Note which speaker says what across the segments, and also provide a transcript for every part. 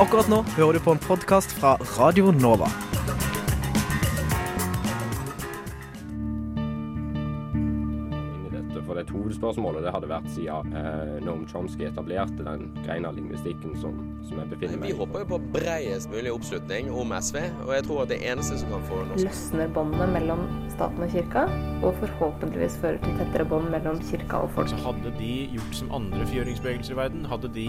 Speaker 1: Akkurat nå hører du på en podkast fra Radio Nova.
Speaker 2: for det hovedspørsmålet det hadde vært siden eh, Noam Chomsky etablerte den greina lingvistikken som, som jeg befinner meg i.
Speaker 3: Vi håper jo på bredest mulig oppslutning om SV, og jeg tror at det eneste som kan få norsk
Speaker 4: løsner båndene mellom staten og kirka, og forhåpentligvis fører til tettere bånd mellom kirka og folk.
Speaker 5: Så hadde de gjort som andre fjøringsbevegelser i verden, hadde de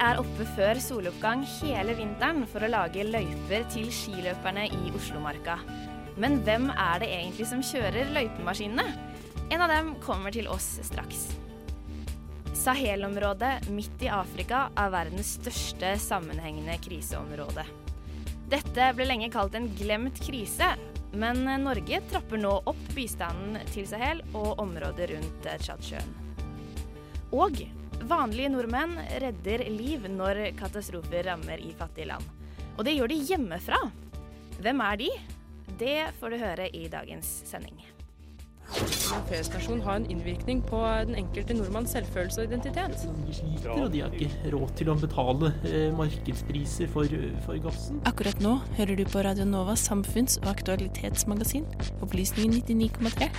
Speaker 6: Er oppe før soloppgang hele vinteren for å lage løyper til skiløperne i Oslomarka. Men hvem er det egentlig som kjører løypemaskinene? En av dem kommer til oss straks. Sahel-området midt i Afrika er verdens største sammenhengende kriseområde. Dette ble lenge kalt en glemt krise, men Norge trapper nå opp bistanden til Sahel og området rundt Tsjadsjøen. Og vanlige nordmenn redder liv når katastrofer rammer i fattige land. Og det gjør de hjemmefra. Hvem er de? Det får du høre i dagens sending.
Speaker 7: Europeisk har en innvirkning på den enkelte nordmanns selvfølelse og identitet.
Speaker 8: De sliter, og de har ikke råd til å betale eh, markedspriser for, for gassen.
Speaker 9: Akkurat nå hører du på Radio Novas samfunns- og aktualitetsmagasin, Opplysningen 99,3.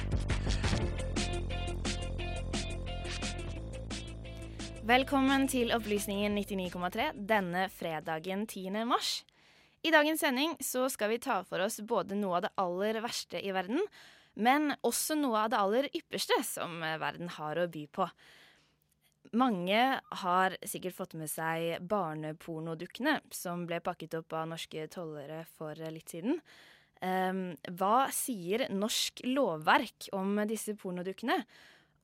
Speaker 6: Velkommen til Opplysningen 99,3 denne fredagen 10. mars. I dagens sending så skal vi ta for oss både noe av det aller verste i verden, men også noe av det aller ypperste som verden har å by på. Mange har sikkert fått med seg barnepornodukkene som ble pakket opp av norske tollere for litt siden. Um, hva sier norsk lovverk om disse pornodukkene?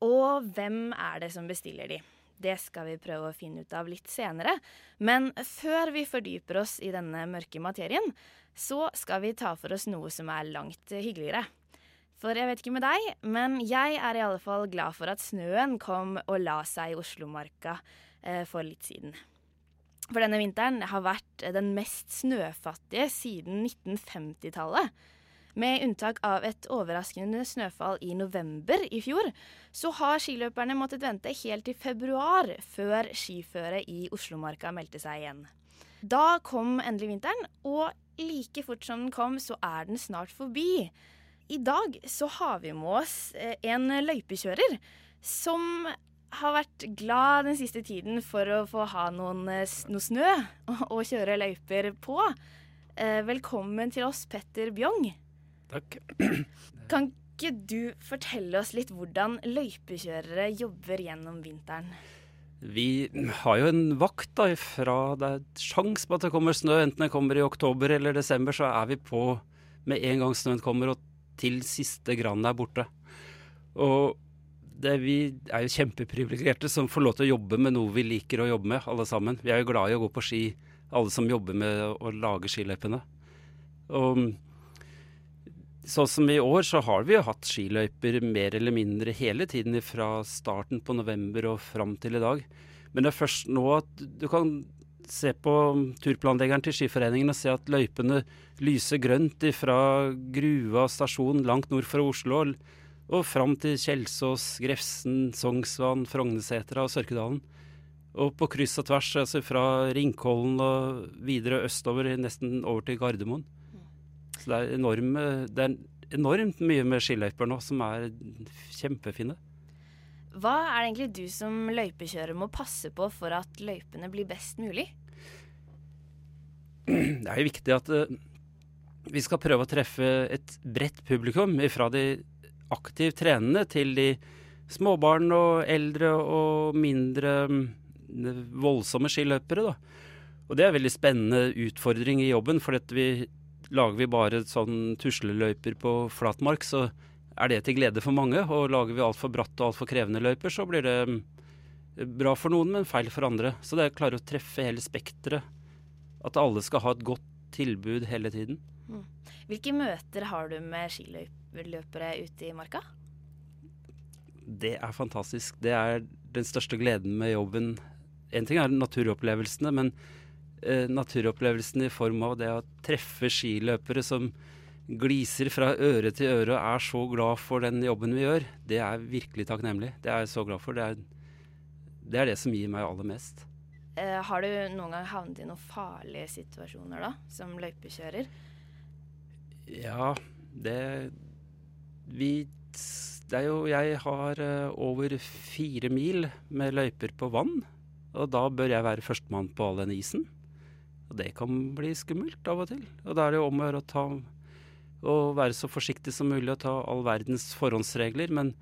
Speaker 6: Og hvem er det som bestiller de? Det skal vi prøve å finne ut av litt senere. Men før vi fordyper oss i denne mørke materien, så skal vi ta for oss noe som er langt hyggeligere. For jeg vet ikke med deg, men jeg er i alle fall glad for at snøen kom og la seg i Oslomarka eh, for litt siden. For denne vinteren har vært den mest snøfattige siden 1950-tallet. Med unntak av et overraskende snøfall i november i fjor, så har skiløperne måttet vente helt til februar før skiføret i Oslomarka meldte seg igjen. Da kom endelig vinteren, og like fort som den kom, så er den snart forbi. I dag så har vi med oss eh, en løypekjører som har vært glad den siste tiden for å få ha noen, eh, noe snø å kjøre løyper på. Eh, Velkommen til oss, Petter Bjong.
Speaker 10: Takk.
Speaker 6: Kan ikke du fortelle oss litt hvordan løypekjørere jobber gjennom vinteren?
Speaker 10: Vi har jo en vakt da fra det er sjans på at det kommer snø, enten det kommer i oktober eller desember, så er vi på med en gang snøen kommer og til siste grann er borte. Og det, vi er jo kjempeprivilegerte som får lov til å jobbe med noe vi liker å jobbe med, alle sammen. Vi er jo glad i å gå på ski, alle som jobber med å lage skiløypene. Og sånn som i år, så har vi jo hatt skiløyper mer eller mindre hele tiden fra starten på november og fram til i dag. Men det er først nå at du kan se på turplanleggeren til Skiforeningen og se at løypene lyser grønt fra Grua stasjon langt nord for Oslo og fram til Kjelsås, Grefsen, Sognsvann, Frognesetra og Sørkedalen. Og på kryss og tvers, altså fra Ringkollen og videre østover, nesten over til Gardermoen. Så det er, enorme, det er enormt mye med skiløyper nå som er kjempefine.
Speaker 6: Hva er det egentlig du som løypekjører må passe på for at løypene blir best mulig?
Speaker 10: Det er jo viktig at uh, vi skal prøve å treffe et bredt publikum. Fra de aktivt trenende til de småbarn og eldre og mindre mm, voldsomme skiløpere. Da. Og det er en veldig spennende utfordring i jobben, for vi lager vi bare sånn tusleløyper på flatmark, så er det til glede for mange. Og lager vi altfor bratte og altfor krevende løyper, så blir det mm, bra for noen, men feil for andre. Så det er å klare å treffe hele spekteret at alle skal ha et godt tilbud hele tiden.
Speaker 6: Mm. Hvilke møter har du med skiløpere ute i marka?
Speaker 10: Det er fantastisk. Det er den største gleden med jobben. En ting er naturopplevelsene, men eh, naturopplevelsene i form av det å treffe skiløpere som gliser fra øre til øre og er så glad for den jobben vi gjør, det er virkelig takknemlig. Det er jeg så glad for. Det er, det er det som gir meg aller mest.
Speaker 6: Eh, har du noen gang havnet i noen farlige situasjoner da, som løypekjører?
Speaker 10: Ja, det Vi Det er jo Jeg har uh, over fire mil med løyper på vann. Og da bør jeg være førstemann på all den isen. Og det kan bli skummelt av og til. Og da er det jo om å gjøre å ta å være så forsiktig som mulig og ta all verdens forhåndsregler. Men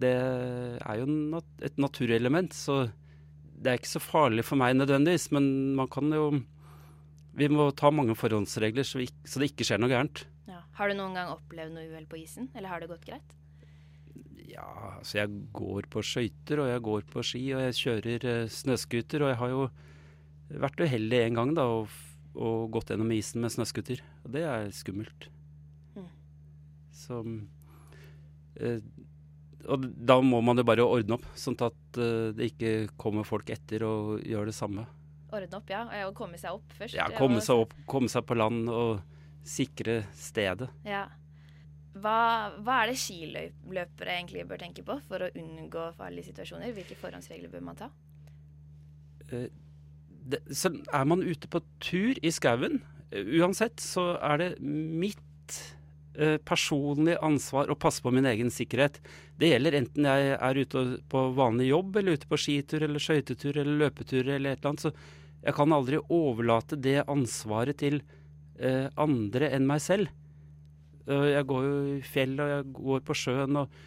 Speaker 10: det er jo nat et naturelement, så det er ikke så farlig for meg nødvendigvis. Men man kan jo Vi må ta mange forhåndsregler så, vi, så det ikke skjer noe gærent.
Speaker 6: Ja. Har du noen gang opplevd noe uhell på isen, eller har det gått greit?
Speaker 10: Ja, altså jeg går på skøyter, og jeg går på ski, og jeg kjører uh, snøscooter. Og jeg har jo vært uheldig en gang da, og, og gått gjennom isen med snøscooter. Og det er skummelt. Som eh, Og da må man jo bare ordne opp, sånn at eh, det ikke kommer folk etter og gjør det samme.
Speaker 6: Ordne opp, ja. Og komme seg opp først.
Speaker 10: Ja, komme seg opp, komme seg på land og sikre stedet.
Speaker 6: Ja. Hva, hva er det skiløpere egentlig bør tenke på for å unngå farlige situasjoner? Hvilke forhåndsregler bør man ta?
Speaker 10: Eh, det, er man ute på tur i skauen, uansett, så er det mitt Eh, personlig ansvar å passe på min egen sikkerhet. Det gjelder enten jeg er ute på vanlig jobb, eller ute på skitur eller skøytetur eller løpetur eller et eller annet. Så jeg kan aldri overlate det ansvaret til eh, andre enn meg selv. Uh, jeg går jo i fjellet, og jeg går på sjøen og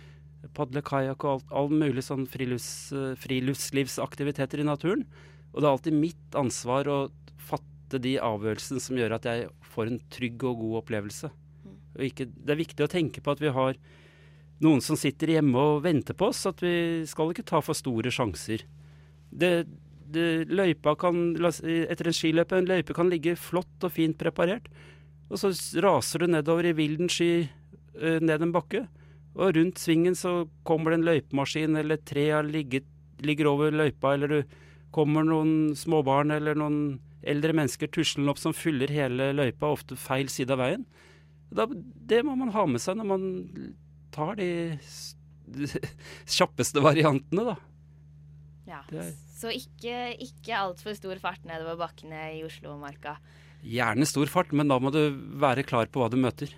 Speaker 10: padler kajakk og alt, all mulig sånn frilufts, friluftslivsaktiviteter i naturen. Og det er alltid mitt ansvar å fatte de avgjørelsene som gjør at jeg får en trygg og god opplevelse. Ikke, det er viktig å tenke på at vi har noen som sitter hjemme og venter på oss. At vi skal ikke ta for store sjanser. Det, det, løypa kan, etter en skiløype, en løype kan ligge flott og fint preparert. Og så raser du nedover i vilden sky uh, ned en bakke. Og rundt svingen så kommer det en løypemaskin, eller trea ligger, ligger over løypa, eller du kommer noen småbarn eller noen eldre mennesker tuslende opp som fyller hele løypa, ofte feil side av veien. Da, det må man ha med seg når man tar de, de kjappeste variantene, da.
Speaker 6: Ja, Så ikke, ikke altfor stor fart nedover bakkene i Oslo-marka.
Speaker 10: Gjerne stor fart, men da må du være klar på hva du møter.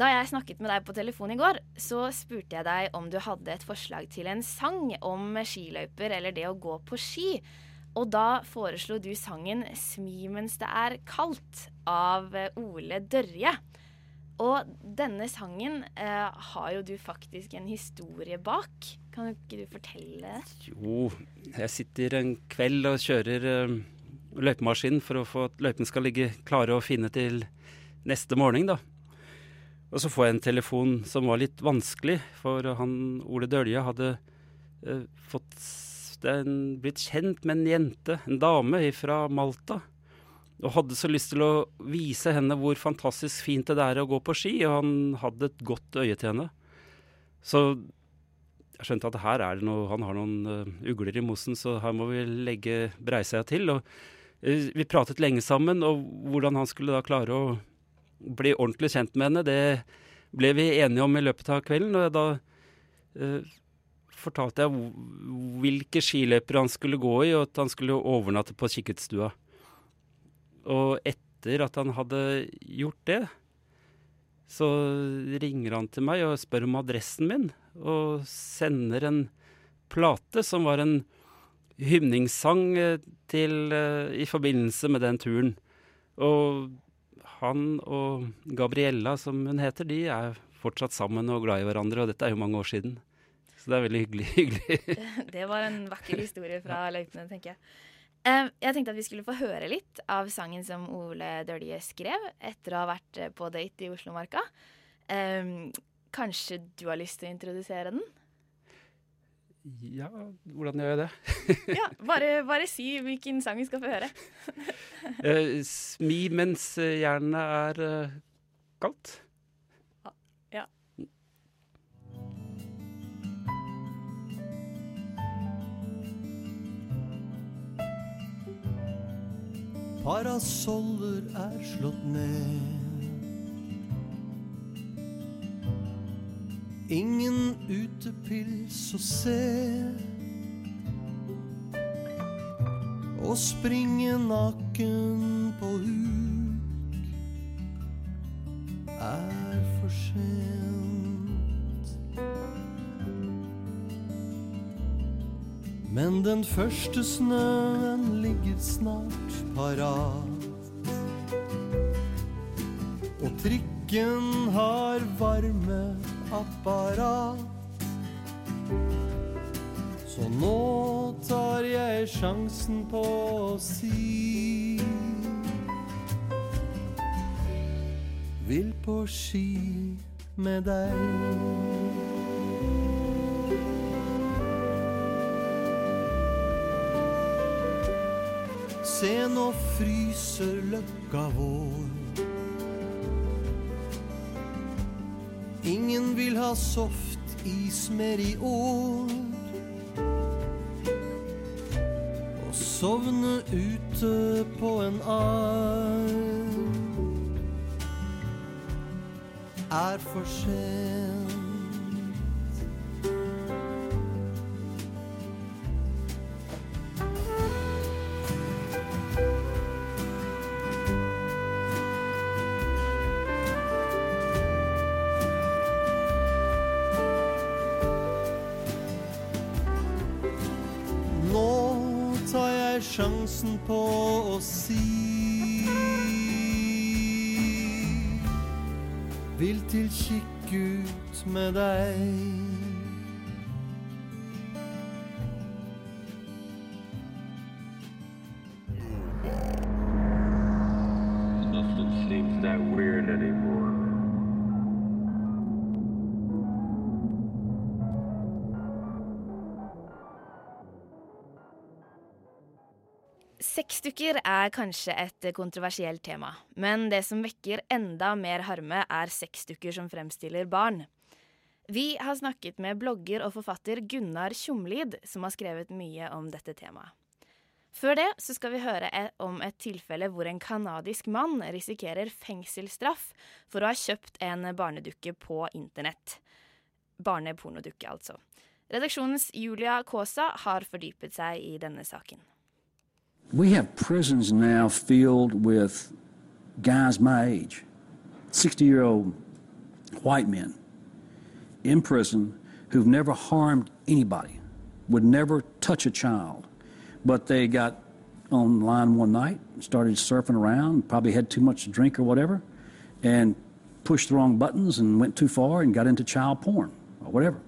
Speaker 6: Da jeg snakket med deg på telefon i går, så spurte jeg deg om du hadde et forslag til en sang om skiløyper eller det å gå på ski. Og da foreslo du sangen 'Smi mens det er kaldt' av eh, Ole Dørje. Og denne sangen eh, har jo du faktisk en historie bak. Kan ikke du fortelle?
Speaker 10: Jo, jeg sitter en kveld og kjører eh, løypemaskin for å få at løypene skal ligge klare og fine til neste morgen, da. Og så får jeg en telefon som var litt vanskelig, for han Ole Dølje hadde eh, fått en, blitt kjent med en jente, en dame fra Malta. Og hadde så lyst til å vise henne hvor fantastisk fint det er å gå på ski, og han hadde et godt øye til henne. Så jeg skjønte at her er det noe Han har noen uh, ugler i mosen, så her må vi legge Breisea til. Og uh, vi pratet lenge sammen, og hvordan han skulle da klare å bli ordentlig kjent med henne, det ble vi enige om i løpet av kvelden. Og da eh, fortalte jeg hvilke skiløpere han skulle gå i, og at han skulle overnatte på kikkertstua. Og etter at han hadde gjort det, så ringer han til meg og spør om adressen min, og sender en plate som var en hymningssang eh, til, uh, i forbindelse med den turen. Og han og Gabriella, som hun heter, de er fortsatt sammen og glad i hverandre, og dette er jo mange år siden. Så det er veldig hyggelig. hyggelig.
Speaker 6: det var en vakker historie fra løypene, tenker jeg. Jeg tenkte at vi skulle få høre litt av sangen som Ole Dølje skrev etter å ha vært på date i Oslomarka. Kanskje du har lyst til å introdusere den?
Speaker 10: Ja, hvordan gjør jeg det?
Speaker 6: Ja, bare, bare si hvilken sang vi skal få høre.
Speaker 10: uh, smi mens eh, jernet er uh, kaldt.
Speaker 6: Ja.
Speaker 11: Parasoller er slått ned. Ingen utepils å se. Å springe naken på huk er for sent. Men den første snøen ligger snart parat. Og trikken har varmeapparat. Så nå tar jeg sjansen på å si Vil på ski med deg. Se, nå fryser løkka vår. Ingen vil ha softis mer i år. Å sovne ute på en arm er for sent. Vil til kikkut med deg.
Speaker 6: Sexdukker er kanskje et kontroversielt tema, men det som vekker enda mer harme, er sexdukker som fremstiller barn. Vi har snakket med blogger og forfatter Gunnar Tjomlid, som har skrevet mye om dette temaet. Før det så skal vi høre e- om et tilfelle hvor en kanadisk mann risikerer fengselsstraff for å ha kjøpt en barnedukke på internett. Barnepornodukke, altså. Redaksjonens Julia Kaasa har fordypet seg i denne saken.
Speaker 12: We have prisons now filled with guys my age, 60 year old white men in prison who've never harmed anybody, would never touch a child. But they got online one night, started surfing around, probably had too much to drink or whatever, and pushed the wrong buttons and went too far and got into child porn or whatever.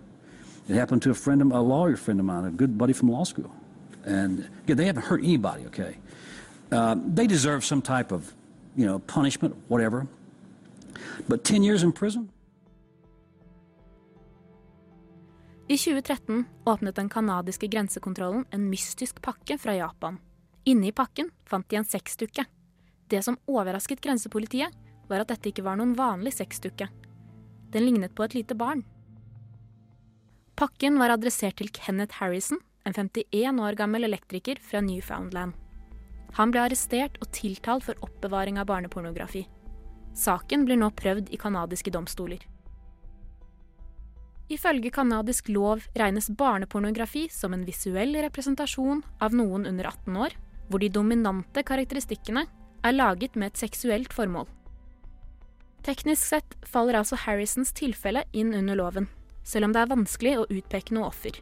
Speaker 12: It happened to a friend of a lawyer friend of mine, a good buddy from law school. And again, they haven't hurt anybody, okay? Uh, they deserve some type of, you know, punishment, whatever. But 10 years in prison?
Speaker 13: I 2013 åpnet den kanadiske grensekontrollen en mystisk pakke fra Japan. Inne i pakken fant de en sexdukke. Det som overrasket grensepolitiet, var at dette ikke var noen vanlig sexdukke. Den lignet på et lite barn. Pakken var adressert til Kenneth Harrison, en 51 år gammel elektriker fra Newfoundland. Han ble arrestert og tiltalt for oppbevaring av barnepornografi. Saken blir nå prøvd i canadiske domstoler. Ifølge canadisk lov regnes barnepornografi som en visuell representasjon av noen under 18 år, hvor de dominante karakteristikkene er laget med et seksuelt formål. Teknisk sett faller altså Harrisons tilfelle inn under loven, selv om det er vanskelig å utpeke noe offer.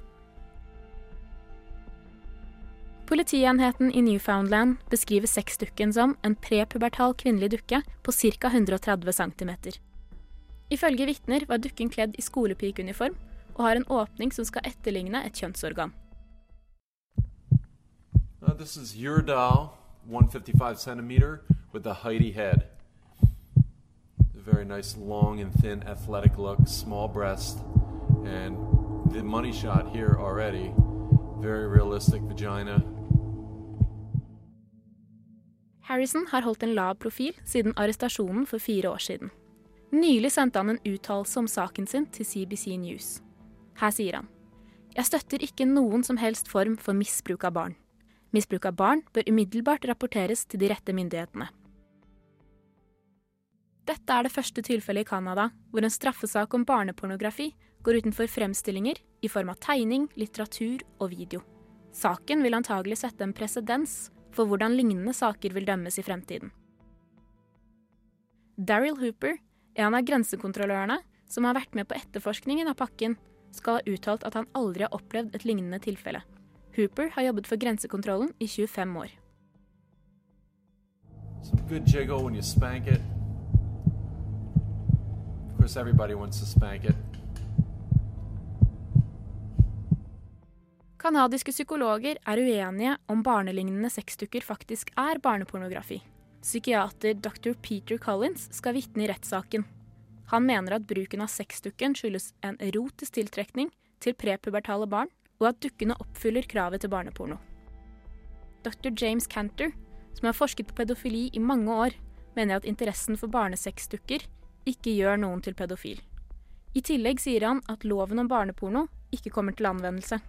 Speaker 13: Politienheten i Newfoundland beskriver sexdukken som en prepubertal kvinnelig dukke på ca. 130 cm. Ifølge vitner var dukken kledd i skolepikeuniform og har en åpning som skal etterligne et kjønnsorgan.
Speaker 14: Uh, this is your doll, 155 centimeter, with a Heidi head. Very nice, long and thin, athletic look, small breast, and the money shot here already. Very realistic vagina.
Speaker 13: Harrison har holdt en lav profil siden arrestasjonen for fire år siden. Nylig sendte han en uttalelse om saken sin til CBC News. Her sier han Jeg støtter ikke noen som helst form for misbruk av barn. Misbruk av barn bør umiddelbart rapporteres til de rette myndighetene. Dette er det første tilfellet i Canada hvor en straffesak om barnepornografi går utenfor fremstillinger i form av tegning, litteratur og video. Saken vil antagelig sette en presedens for hvordan lignende saker vil dømmes i fremtiden. Daryl Hooper, en av grensekontrollørene som har vært med på etterforskningen av pakken, skal ha uttalt at han aldri har opplevd et lignende tilfelle. Hooper har jobbet for grensekontrollen i 25 år.
Speaker 14: Jiggle when you spank it. Of course, everybody wants to spank it.
Speaker 13: Kanadiske psykologer er uenige om barnelignende sexdukker faktisk er barnepornografi. Psykiater dr. Peter Collins skal vitne i rettssaken. Han mener at bruken av sexdukken skyldes en erotisk tiltrekning til prepubertale barn, og at dukkene oppfyller kravet til barneporno. Dr. James Cantor, som har forsket på pedofili i mange år, mener at interessen for barnesexdukker ikke gjør noen til pedofil. I tillegg sier han at loven om barneporno ikke kommer til anvendelse.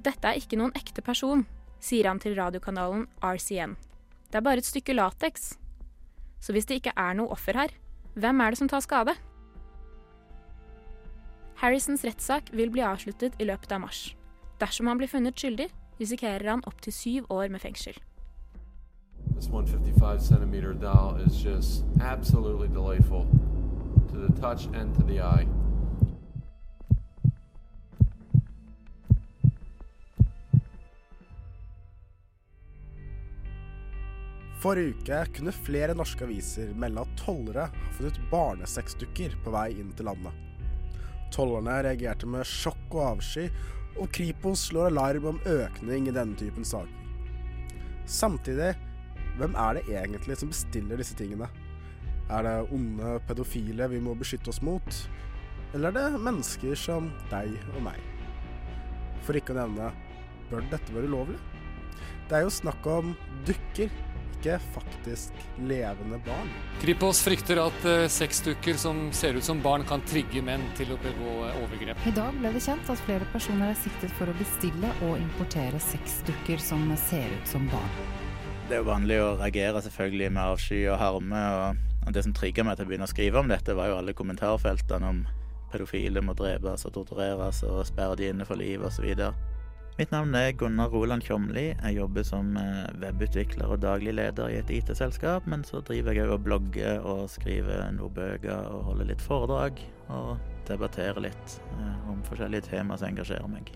Speaker 13: Dette er ikke noen ekte person, sier han til radiokanalen RCN. Det er bare et stykke lateks. Så hvis det ikke er noe offer her, hvem er det som tar skade? Harrisons rettssak vil bli avsluttet i løpet av mars. Dersom han blir funnet skyldig, risikerer han opptil syv år med fengsel.
Speaker 14: This 155 centimeter doll is just absolutely delightful to the touch and to the eye.
Speaker 1: Forrige uke kunne flere norske aviser melde at tollere har funnet barnesexdukker på vei inn til landet. Tollerne reagerte med sjokk og avsky, og Kripos slår alarm om økning i denne typen saker. Samtidig, hvem er det egentlig som bestiller disse tingene? Er det onde pedofile vi må beskytte oss mot? Eller er det mennesker som deg og meg? For ikke å nevne, bør dette være ulovlig? Det er jo snakk om dukker, ikke faktisk levende barn.
Speaker 15: Kripos frykter at uh, sexdukker som ser ut som barn, kan trigge menn til å begå uh, overgrep.
Speaker 16: I dag ble det kjent at flere personer er siktet for å bestille og importere sexdukker som ser ut som barn.
Speaker 17: Det er jo vanlig å reagere selvfølgelig med avsky og harme. og Det som trigga meg til å begynne å skrive om dette, var jo alle kommentarfeltene om pedofile må drepes og tortureres og sperre de inne for livet osv. Mitt navn er Gunnar Roland Tjomli. Jeg jobber som webutvikler og daglig leder i et IT-selskap, men så driver jeg òg og blogger og skriver noen bøker og holder litt foredrag. Og debatterer litt om forskjellige tema som engasjerer meg.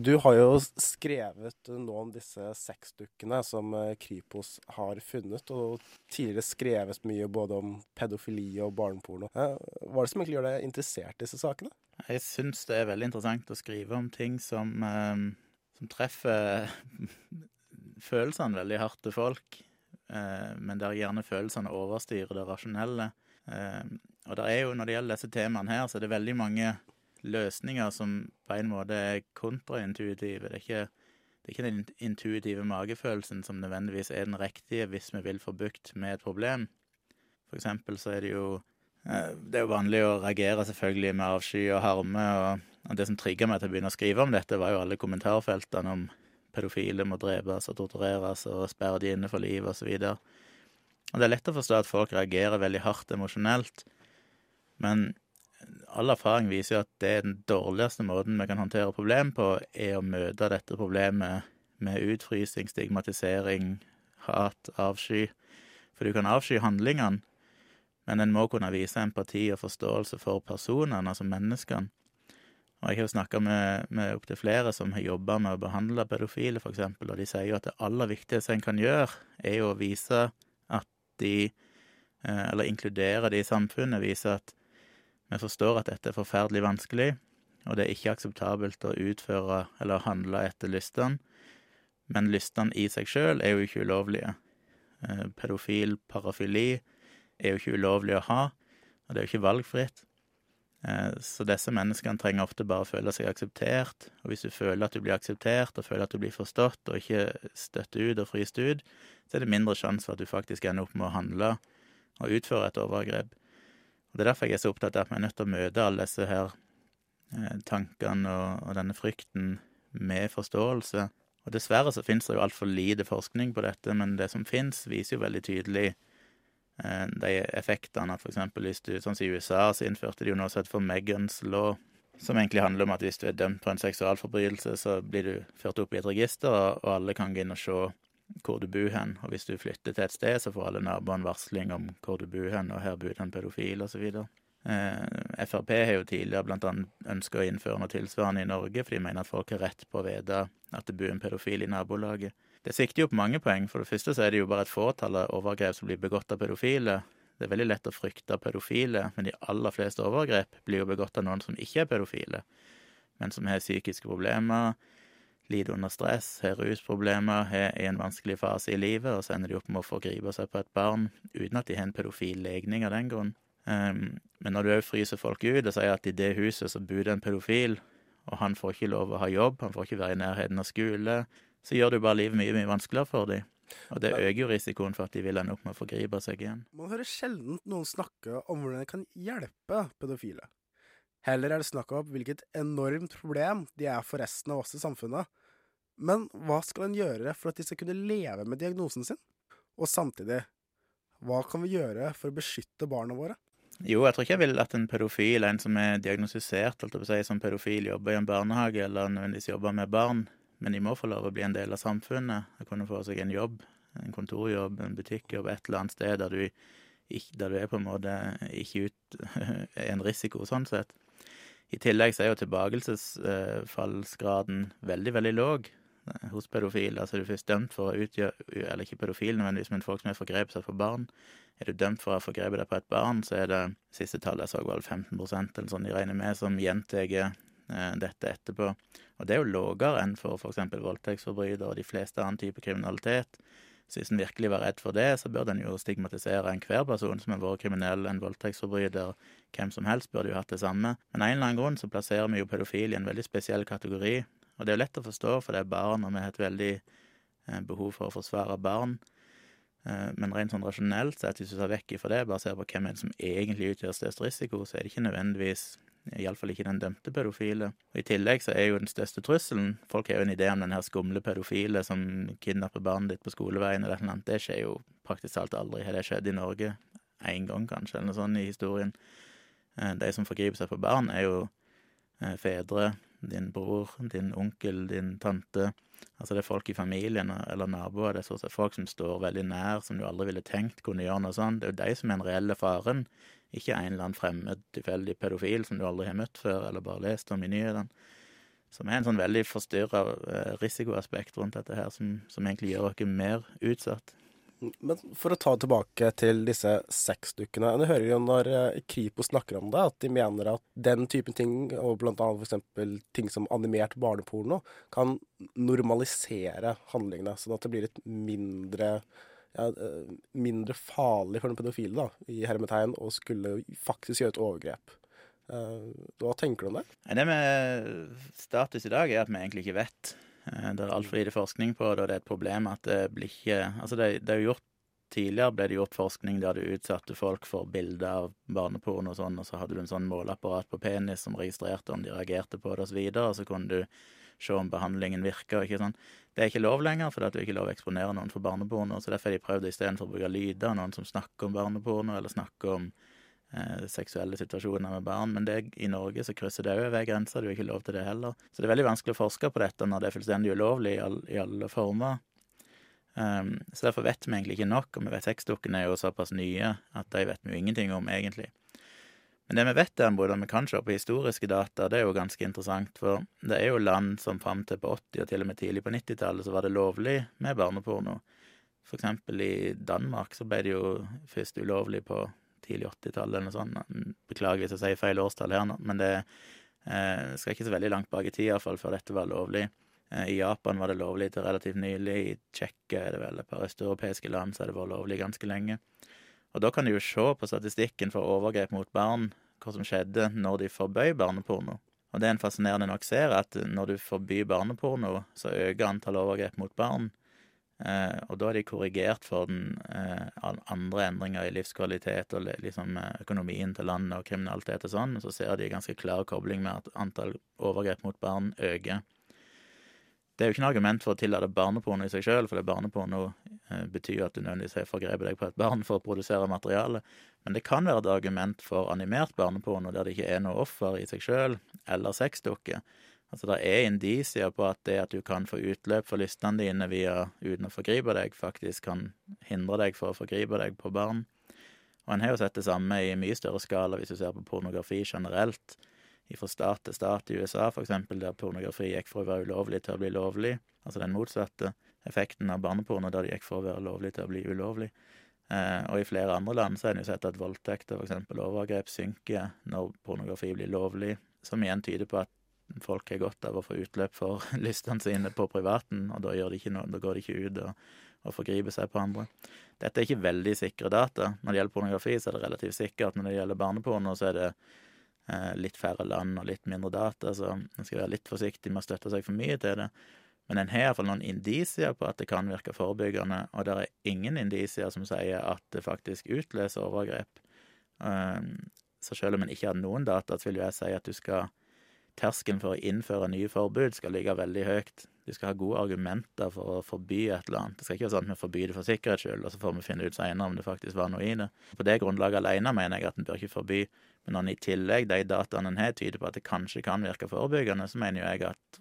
Speaker 1: Du har jo skrevet nå om disse sexdukkene som Kripos har funnet, og tidligere skrevet mye både om pedofili og barneporno. Hva er det som egentlig gjør deg interessert i disse sakene?
Speaker 17: Jeg syns det er veldig interessant å skrive om ting som, eh, som treffer følelsene veldig hardt til folk, eh, men der gjerne følelsene overstyrer det rasjonelle. Eh, og det er jo, når det gjelder disse temaene her, så er det veldig mange løsninger som på en måte er kontraintuitive. Det er ikke, det er ikke den intuitive magefølelsen som nødvendigvis er den riktige hvis vi vil få bukt med et problem. For eksempel så er det jo det er jo vanlig å reagere selvfølgelig med avsky og harme, og det som trigga meg til å begynne å skrive om dette, var jo alle kommentarfeltene om pedofile må drepes og tortureres og sperre de inne for livet osv. Og det er lett å forstå at folk reagerer veldig hardt emosjonelt, men all erfaring viser jo at det er den dårligste måten vi kan håndtere problem på, er å møte dette problemet med utfrysing, stigmatisering, hat, avsky. For du kan avsky handlingene, men en må kunne vise empati og forståelse for personene, altså menneskene. Og jeg har jo snakka med, med opptil flere som har jobba med å behandle pedofile, eksempel, og de sier jo at det aller viktigste en kan gjøre, er jo å vise at de Eller inkludere de i samfunnet, vise at vi forstår at dette er forferdelig vanskelig, og det er ikke akseptabelt å utføre eller handle etter lystene, men lystene i seg sjøl er jo ikke ulovlige. Pedofil parafili er jo ikke ulovlig å ha, og det er jo ikke valgfritt. Eh, Så disse menneskene trenger ofte bare å føle seg akseptert, og hvis du føler at du blir akseptert, og føler at du blir forstått, og ikke støtter ut og fryst ut, så er det mindre sjanse for at du faktisk ender opp med å handle og utføre et overgrep. Og Det er derfor jeg er så opptatt av at vi er nødt til å møte alle disse her eh, tankene og, og denne frykten med forståelse. Og dessverre så finnes det jo altfor lite forskning på dette, men det som finnes, viser jo veldig tydelig de effektene for eksempel hvis du, sånn som i USA, så innførte de jo noe som heter for Megans law, som egentlig handler om at hvis du er dømt på en seksualforbrytelse, så blir du ført opp i et register, og alle kan gå inn og se hvor du bor hen. Og hvis du flytter til et sted, så får alle naboene varsling om hvor du bor hen, og her bor det en pedofil, videre. Eh, Frp har jo tidligere annet ønska å innføre noe tilsvarende i Norge, for de mener at folk har rett på å vite at det bor en pedofil i nabolaget. Det sikter jo på mange poeng. For det første så er det jo bare et fåtall av overgrep som blir begått av pedofile. Det er veldig lett å frykte pedofile, men de aller fleste overgrep blir jo begått av noen som ikke er pedofile, men som har psykiske problemer, lider under stress, har rusproblemer, er i en vanskelig fase i livet, og så ender de opp med å forgripe seg på et barn uten at de har en pedofil legning av den grunn. Um, men når du òg fryser folk ut og sier at i det huset så bor det en pedofil, og han får ikke lov å ha jobb, han får ikke være i nærheten av skole, så gjør du bare livet mye, mye vanskeligere for dem. Og det øker jo risikoen for at de vil ende opp med å forgripe seg igjen.
Speaker 1: Man hører sjelden noen snakke om hvordan det kan hjelpe pedofile. Heller er det snakk om hvilket enormt problem de er for resten av oss i samfunnet. Men hva skal en gjøre for at de skal kunne leve med diagnosen sin? Og samtidig, hva kan vi gjøre for å beskytte barna våre?
Speaker 17: Jo, jeg tror ikke jeg vil at en pedofil, en som er diagnostisert si, som pedofil, jobber i en barnehage eller nødvendigvis jobber med barn, men de må få lov å bli en del av samfunnet. De kunne få seg en jobb, en kontorjobb, en butikkjobb, et eller annet sted der du, der du er på en måte ikke ut, er en risiko, sånn sett. I tillegg så er jo tilbakelsesfallsgraden veldig, veldig eh, hos pedofile. Altså er du først dømt for å utgjøre Eller ikke pedofile, nødvendigvis, men folk som har forgrepet seg på barn. Er du dømt for å ha forgrepet deg på et barn, så er det siste tallet jeg så, var vel 15% eller sånn de regner med, som gjentar dette etterpå. Og det er jo lavere enn for f.eks. voldtektsforbrytere og de fleste annen type kriminalitet. Så hvis en virkelig var redd for det, så burde en jo stigmatisere enhver person som har vært kriminell, en voldtektsforbryter. Hvem som helst burde jo hatt det samme. Men av en eller annen grunn så plasserer vi jo pedofil i en veldig spesiell kategori. Og det er jo lett å forstå, for det er barn, og vi har et veldig eh, behov for å forsvare barn. Eh, men rent sånn rasjonelt sett, hvis du tar vekk ifra det, bare ser på hvem er det som egentlig utgjør størst risiko, så er det ikke nødvendigvis Iallfall ikke den dømte pedofile. Og I tillegg så er jo den største trusselen Folk har jo en idé om den her skumle pedofile som kidnapper barnet ditt på skoleveien. eller noe Det skjer jo praktisk talt aldri. Har det skjedd i Norge? Én gang, kanskje, eller noe sånt i historien. Eh, De som forgriper seg på barn, er jo eh, fedre, din bror, din onkel, din tante. Altså det er folk i familien eller naboer. Det er sånn folk som står veldig nær, som du aldri ville tenkt kunne gjøre noe sånt. Det er jo de som er den reelle faren. Ikke en eller annen fremmed, tilfeldig pedofil som du aldri har møtt før, eller bare lest om i nyhetene. Som er en sånn veldig forstyrra eh, risikoaspekt rundt dette her, som, som egentlig gjør oss mer utsatt.
Speaker 1: Men for å ta tilbake til disse sexdukkene. Du hører jo når eh, Kripos snakker om det, at de mener at den typen ting, og annet f.eks. ting som animert barneporno, kan normalisere handlingene, sånn at det blir et mindre ja, eh, mindre farlig for den pedofile, da, i hermetegn, å skulle faktisk gjøre et overgrep. Uh, hva tenker du om det?
Speaker 17: Det med status i dag er at vi egentlig ikke vet. Uh, det er altfor lite forskning på det, og det er et problem at det blir ikke Altså, det, det er jo gjort Tidligere ble det gjort forskning der du utsatte folk for bilder av barneporno og sånn, og så hadde du en sånn måleapparat på penis som registrerte om de reagerte på det, og så videre, og så kunne du se om behandlingen virker. Ikke sånn. Det er ikke lov lenger, for det er ikke lov å eksponere noen for barneporno. så Derfor har de prøvd istedenfor å bruke lyder, noen som snakker om barneporno, eller snakker om eh, seksuelle situasjoner med barn. Men det, i Norge så krysser det over grensa, du har ikke lov til det heller. Så det er veldig vanskelig å forske på dette når det er fullstendig ulovlig i, all, i alle former. Um, så derfor vet vi egentlig ikke nok, og vi vet sexdukkene er jo såpass nye at de vet vi jo ingenting om, egentlig. Men det vi vet derimot, og vi kan se på historiske data, det er jo ganske interessant. For det er jo land som fram til på 80- og til og med tidlig på 90-tallet så var det lovlig med barneporno. For eksempel i Danmark så ble det jo først ulovlig på tidlig 80-tallet eller noe sånt. Beklager hvis jeg sier feil årstall her nå, men det eh, skal ikke så veldig langt bak i tid iallfall før dette var lovlig. Eh, I Japan var det lovlig til relativt nylig. I Tsjekkia er det vel et par østeuropeiske land så har det vært lovlig ganske lenge. Og da kan du jo se på statistikken for overgrep mot barn hva som skjedde når de forbøy barneporno. Og det en fascinerende nok ser, er at når du forbyr barneporno, så øker antall overgrep mot barn. Eh, og da er de korrigert for den eh, andre endringer i livskvalitet og liksom økonomien til landet og kriminalitet og sånn, så ser de ganske klar kobling med at antall overgrep mot barn øker. Det er jo ikke noe argument for å tillate barneporno i seg sjøl, det barneporno eh, betyr at du nødvendigvis har forgrepet deg på et barn for å produsere materiale. Men det kan være et argument for animert barneporno der det ikke er noe offer i seg sjøl, eller sexdukke. Altså det er indisier på at det at du kan få utløp for lystene dine via uten å forgripe deg, faktisk kan hindre deg for å forgripe deg på barn. Og en har jo sett det samme i mye større skala hvis du ser på pornografi generelt fra stat til stat i USA, eksempel, der pornografi gikk fra å være ulovlig til å bli lovlig. Altså den motsatte effekten av barneporno, der det gikk fra å være lovlig til å bli ulovlig. Eh, og i flere andre land så har en jo sett at voldtekter, eksempel overgrep, synker når pornografi blir lovlig, som igjen tyder på at folk har godt av å få utløp for lystene sine på privaten, og da, de noe, da går de ikke ut og, og forgriper seg på andre. Dette er ikke veldig sikre data. Når det gjelder pornografi, så er det relativt sikkert. Når det gjelder barneporno, så er det litt færre land og litt mindre data, så en skal være litt forsiktig med å støtte seg for mye til det. Men en har iallfall noen indisier på at det kan virke forebyggende, og det er ingen indisier som sier at det faktisk utløser overgrep. Ehm, så selv om en ikke har noen data, så vil jeg si at du skal Terskelen for å innføre nye forbud skal ligge veldig høyt. Du skal ha gode argumenter for å forby et eller annet. Det skal ikke være sånn at vi forbyr det for sikkerhets skyld, og så får vi finne ut senere om det faktisk var noe i det. På det grunnlaget alene mener jeg at en bør ikke forby men når en i tillegg, de dataene en har, tyder på at det kanskje kan virke forebyggende, så mener jo jeg at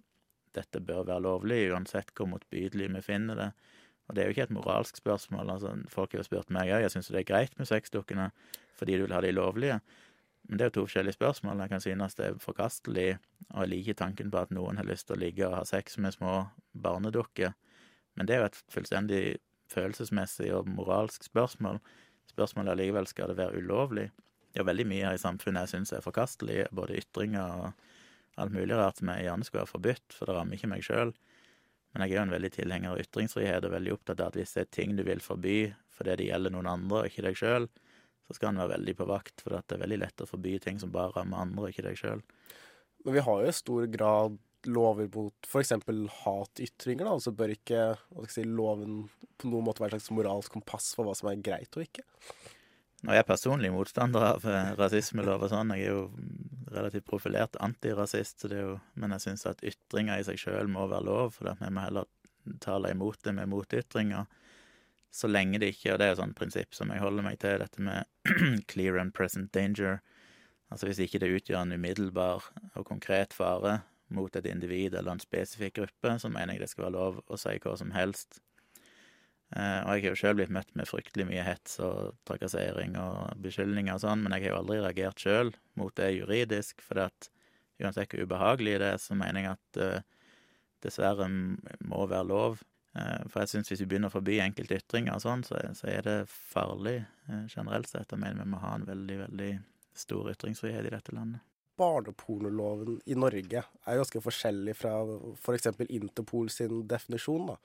Speaker 17: dette bør være lovlig, uansett hvor motbydelig vi finner det. Og det er jo ikke et moralsk spørsmål. altså Folk har jo spurt meg òg, jeg syns det er greit med sexdukkene fordi du vil ha de lovlige. Men det er jo to forskjellige spørsmål. Jeg kan synes det er forkastelig, og jeg liker tanken på at noen har lyst til å ligge og ha sex med små barnedukker. Men det er jo et fullstendig følelsesmessig og moralsk spørsmål. Spørsmålet er likevel skal det være ulovlig. Det er veldig mye her i samfunnet jeg syns er forkastelig, både ytringer og alt mulig rart som jeg gjerne skulle ha forbudt, for det rammer ikke meg sjøl. Men jeg er jo en veldig tilhenger av ytringsfrihet og veldig opptatt av at hvis det er ting du vil forby fordi det gjelder noen andre og ikke deg sjøl, så skal en være veldig på vakt, for det er veldig lett å forby ting som bare rammer andre ikke deg sjøl.
Speaker 1: Men vi har jo i stor grad lover mot f.eks. hatytringer, da, altså bør ikke si, loven på noen måte være et slags moralsk kompass for hva som er greit og ikke?
Speaker 17: Nå er jeg personlig motstander av eh, rasismelov og sånn. Jeg er jo relativt profilert antirasist, jo, men jeg syns at ytringer i seg sjøl må være lov, for vi må heller tale imot det med motytringer. Så lenge det ikke, og det er jo sånn prinsipp som jeg holder meg til, dette med clear and present danger. Altså hvis ikke det utgjør en umiddelbar og konkret fare mot et individ eller en spesifikk gruppe, så mener jeg det skal være lov å si hva som helst Eh, og jeg har jo sjøl blitt møtt med fryktelig mye hets og trakassering og beskyldninger og sånn, men jeg har jo aldri reagert sjøl mot det juridisk, for at uansett hvor ubehagelig det er, så mener jeg at uh, dessverre må være lov. Uh, for jeg syns hvis vi begynner å forby enkelte ytringer og sånn, så, så, er det farlig uh, generelt sett. Jeg mener vi må ha en veldig, veldig stor ytringsfrihet i dette landet
Speaker 1: barnepornoloven i Norge er ganske forskjellig fra f.eks. For Interpol sin definisjon. da.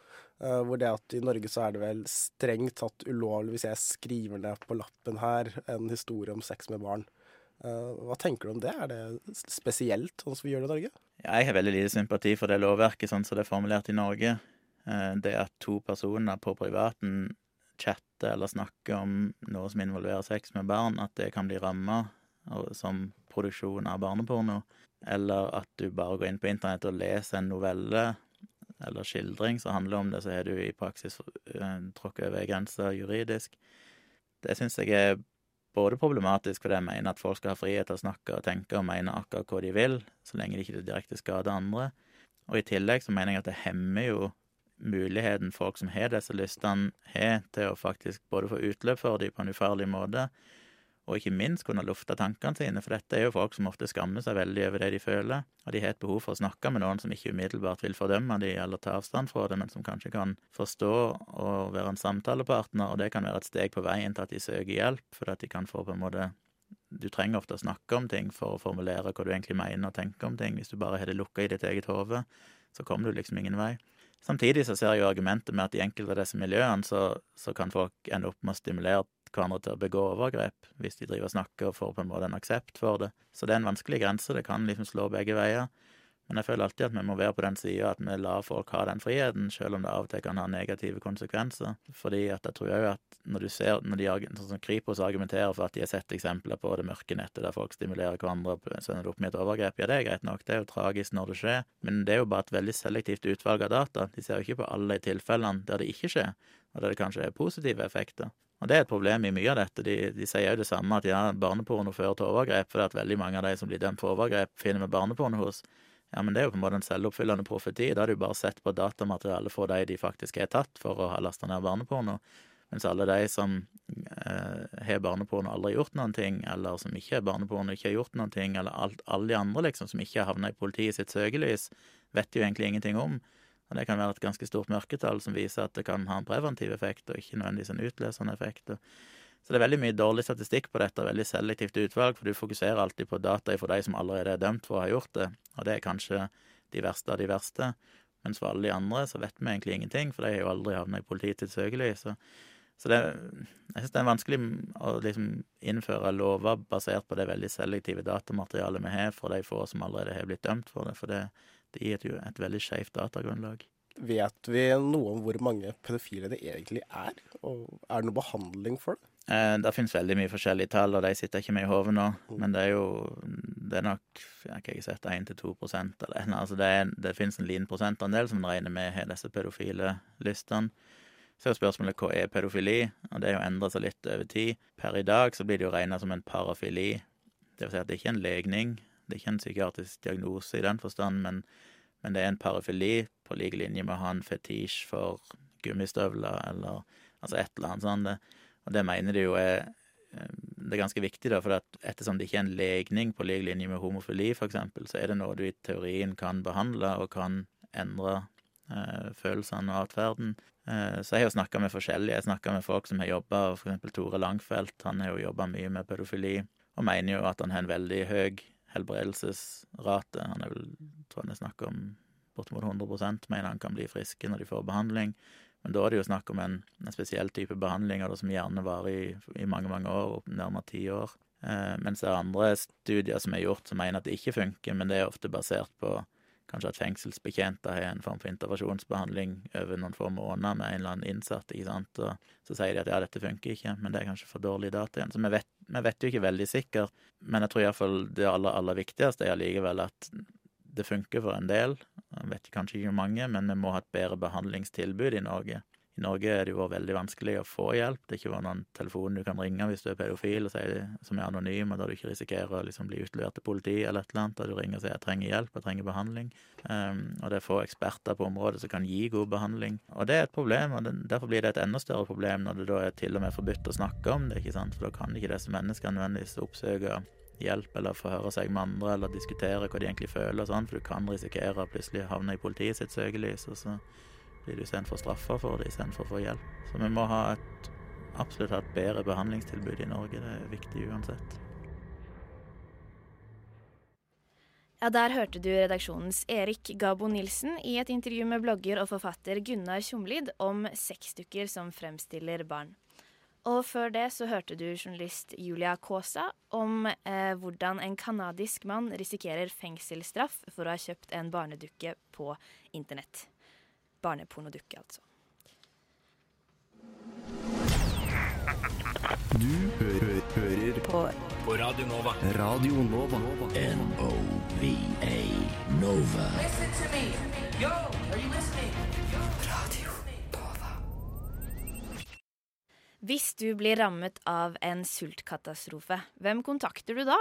Speaker 1: Uh, hvor det at i Norge så er det vel strengt tatt ulovlig hvis jeg skriver ned på lappen her en historie om sex med barn. Hva tenker du om det? Er det spesielt sånn som vi gjør det i Norge?
Speaker 17: Ja, jeg har veldig lite sympati for det lovverket sånn som det er formulert i Norge. Uh, det at to personer på privaten chatter eller snakker om noe som involverer sex med barn, at det kan bli ramma som produksjon av barneporno, eller at du bare går inn på internett og leser en novelle eller skildring som handler om det, så har du i praksis uh, tråkket over grensa juridisk. Det syns jeg er både problematisk fordi jeg mener at folk skal ha frihet til å snakke og tenke og mene akkurat hva de vil, så lenge de ikke direkte skader andre. Og i tillegg så mener jeg at det hemmer jo muligheten folk som har disse lystene, har til å faktisk både få utløp for dem på en ufarlig måte, og ikke minst kunne lufte tankene sine, for dette er jo folk som ofte skammer seg veldig over det de føler, og de har et behov for å snakke med noen som ikke umiddelbart vil fordømme de eller ta avstand fra det, men som kanskje kan forstå og være en samtalepartner, og det kan være et steg på veien til at de søker hjelp, for at de kan få på en måte Du trenger ofte å snakke om ting for å formulere hva du egentlig mener og tenker om ting. Hvis du bare har det lukka i ditt eget hode, så kommer du liksom ingen vei. Samtidig så ser jeg jo argumentet med at i enkelte av disse miljøene så, så, kan folk ende opp med å stimulere hverandre til å begå overgrep, hvis de driver og snakker og får på en måte en aksept for det. Så det er en vanskelig grense, det kan liksom slå begge veier. Men jeg føler alltid at vi må være på den sida at vi lar folk ha den friheten, selv om det av og til kan ha negative konsekvenser. Fordi at jeg tror jo at når du ser når de, sånn som Kripos argumenterer for at de har sett eksempler på det mørke nettet der folk stimulerer hverandre og sender det opp med et overgrep, ja, det er greit nok, det er jo tragisk når det skjer, men det er jo bare et veldig selektivt utvalg av data. De ser jo ikke på alle de tilfellene der det ikke skjer, og der det kanskje er positive effekter. Og det er et problem i mye av dette. De, de sier jo det samme, at ja, barneporno fører til overgrep, fordi at veldig mange av de som blir dømt for overgrep, finner vi barneporno hos. Ja, men det er jo på en måte en selvoppfyllende profeti. Da har du bare sett på datamaterialet for de de faktisk er tatt for å ha lasta ned barneporno. Mens alle de som eh, har barneporno og aldri gjort noen ting, eller som ikke har barneporno og ikke har gjort noen ting, eller alt, alle de andre liksom som ikke har havna i politiet sitt søkelys, vet jo egentlig ingenting om. Og det kan være et ganske stort mørketall som viser at det kan ha en preventiv effekt, og ikke nødvendigvis en utløsende effekt. Og så det er veldig mye dårlig statistikk på dette, veldig selektivt utvalg, for du fokuserer alltid på data fra de som allerede er dømt for å ha gjort det, og det er kanskje de verste av de verste. Mens for alle de andre så vet vi egentlig ingenting, for de har jo aldri havna i politiets søkelys. Så, så det, jeg syns det er vanskelig å liksom innføre lover basert på det veldig selektive datamaterialet vi har for de få som allerede har blitt dømt for det, for det, det gir jo et veldig skeivt datagrunnlag.
Speaker 1: Vet vi noe om hvor mange pedofile det egentlig er? Og er det noe behandling for det?
Speaker 17: Eh, det finnes veldig mye forskjellige tall, og de sitter ikke med i hodet nå. Men det er jo det er nok jeg har ikke sett 1-2 prosent eller noe. Altså det, det finnes en liten prosentandel som regner med har disse pedofile lystene. Så er spørsmålet hva er pedofili, og det har jo endra seg litt over tid. Per i dag så blir det jo regna som en parafili. Det vil si at det er ikke en legning, det er ikke en psykiatrisk diagnose i den forstand, men, men det er en parafili på lik linje med å ha en fetisj for gummistøvler eller altså et eller annet sånt. Og det mener de jo er eh, det er ganske viktig, da, for ettersom det ikke er en legning på lik linje med homofili, eksempel, så er det noe du i teorien kan behandle og kan endre eh, følelsene og atferden. Eh, så jeg har snakka med forskjellige. Jeg snakka med folk som har jobba, eksempel Tore Langfelt. Han har jo jobba mye med pedofili, og mener jo at han har en veldig høy helbredelsesrate. Han er vel, tror jeg det er snakk om bortimot 100% mener han kan bli friske når de får behandling. Men da er det jo snakk om en, en spesiell type behandlinger som gjerne varer i, i, mange mange år, nærmere ti år. Eh, mens det er andre studier som er gjort som mener at det ikke funker, men det er ofte basert på kanskje at fengselsbetjenter har en form for intervensjonsbehandling over noen få måneder med en eller annen innsatt, ikke sant, og så sier de at ja, dette funker ikke, men det er kanskje for dårlig data igjen. Så vi vet, vi vet jo ikke veldig sikkert, men jeg tror iallfall det aller, aller viktigste er allikevel at det funker for en del. Jeg vet kanskje ikke hvor mange, men vi må ha et bedre behandlingstilbud i Norge. I Norge er det jo veldig vanskelig å få hjelp. Det er ikke noen telefon du kan ringe hvis du er pedofil og sier, som er anonym, og da du ikke risikerer å liksom bli utlevert til politi eller et eller annet. Da du ringer og sier 'jeg trenger hjelp, jeg trenger behandling'. Um, og det er få eksperter på området som kan gi god behandling. Og det er et problem, og derfor blir det et enda større problem når det da er til og med forbudt å snakke om det, ikke sant, for da kan ikke disse menneskene nødvendigvis oppsøke hjelp eller forhøre seg med andre eller diskutere hva de egentlig føler sånn, for du kan risikere å plutselig havne i politiet sitt søkelys, og så blir du istedenfor straffa for det istedenfor å få hjelp. Så vi må ha et, absolutt ha et bedre behandlingstilbud i Norge, det er viktig uansett.
Speaker 6: Ja, Der hørte du redaksjonens Erik Gabo Nilsen i et intervju med blogger og forfatter Gunnar Tjomlid om sexdukker som fremstiller barn. Og før det så hørte du journalist Julia Kaasa om eh, hvordan en canadisk mann risikerer fengselsstraff for å ha kjøpt en barnedukke på internett. Barnepornodukke, altså.
Speaker 18: Du hø hø hører på.
Speaker 19: På Radio Nova.
Speaker 18: Radio Nova. N-O-V-A Nova.
Speaker 19: Listen to me. Yo, are you listening?
Speaker 6: Hvis du blir rammet av en sultkatastrofe, hvem kontakter du da?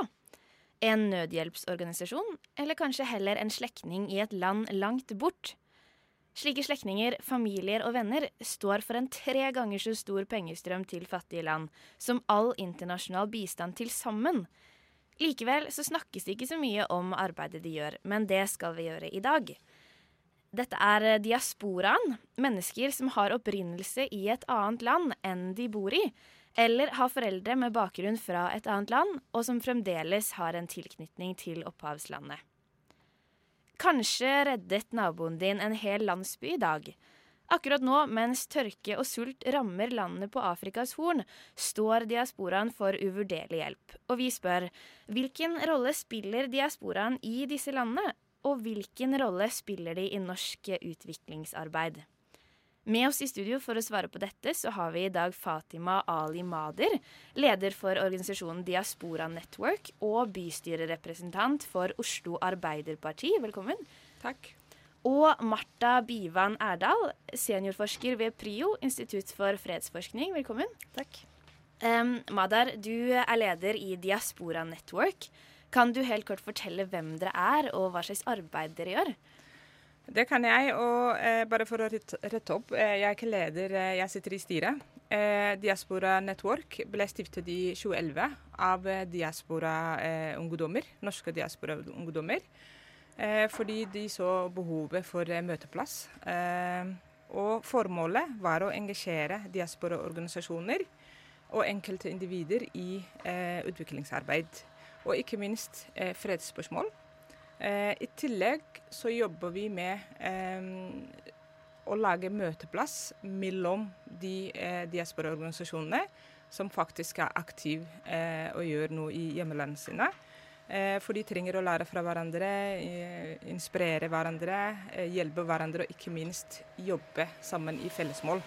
Speaker 6: En nødhjelpsorganisasjon, eller kanskje heller en slektning i et land langt bort? Slike slektninger, familier og venner står for en tre ganger så stor pengestrøm til fattige land som all internasjonal bistand til sammen. Likevel så snakkes det ikke så mye om arbeidet de gjør, men det skal vi gjøre i dag. Dette er diasporaen, mennesker som har opprinnelse i et annet land enn de bor i, eller har foreldre med bakgrunn fra et annet land, og som fremdeles har en tilknytning til opphavslandet. Kanskje reddet naboen din en hel landsby i dag. Akkurat nå, mens tørke og sult rammer landene på Afrikas Horn, står diasporaen for uvurderlig hjelp. Og vi spør hvilken rolle spiller diasporaen i disse landene, og hvilken rolle spiller de i norsk utviklingsarbeid? Med oss i studio for å svare på dette, så har vi i dag Fatima Ali Mader, leder for organisasjonen Diaspora Network og bystyrerepresentant for Oslo Arbeiderparti. Velkommen.
Speaker 20: Takk.
Speaker 6: Og Marta Bivan Erdal, seniorforsker ved PRIO, Institutt for fredsforskning. Velkommen.
Speaker 20: Takk.
Speaker 6: Um, Madar, du er leder i Diaspora Network. Kan du helt kort fortelle hvem dere er, og hva slags arbeid dere gjør?
Speaker 20: Det kan jeg. Og eh, bare for å rette, opp, eh, jeg er ikke leder, eh, jeg sitter i styret. Eh, Diaspora Network ble stiftet i 2011 av eh, diaspora-ungdommer, norske diaspora-ungdommer. Eh, fordi de så behovet for møteplass. og formålet var å engasjere diaspora-organisasjoner og enkelte individer i utviklingsarbeid. Og ikke minst fredsspørsmål. Eh, I tillegg så jobber vi med eh, å lage møteplass mellom de eh, diasporaorganisasjonene som faktisk er aktive eh, og gjør noe i hjemlandene sine. Eh, for de trenger å lære fra hverandre, eh, inspirere hverandre, eh, hjelpe hverandre og ikke minst jobbe sammen i fellesmål.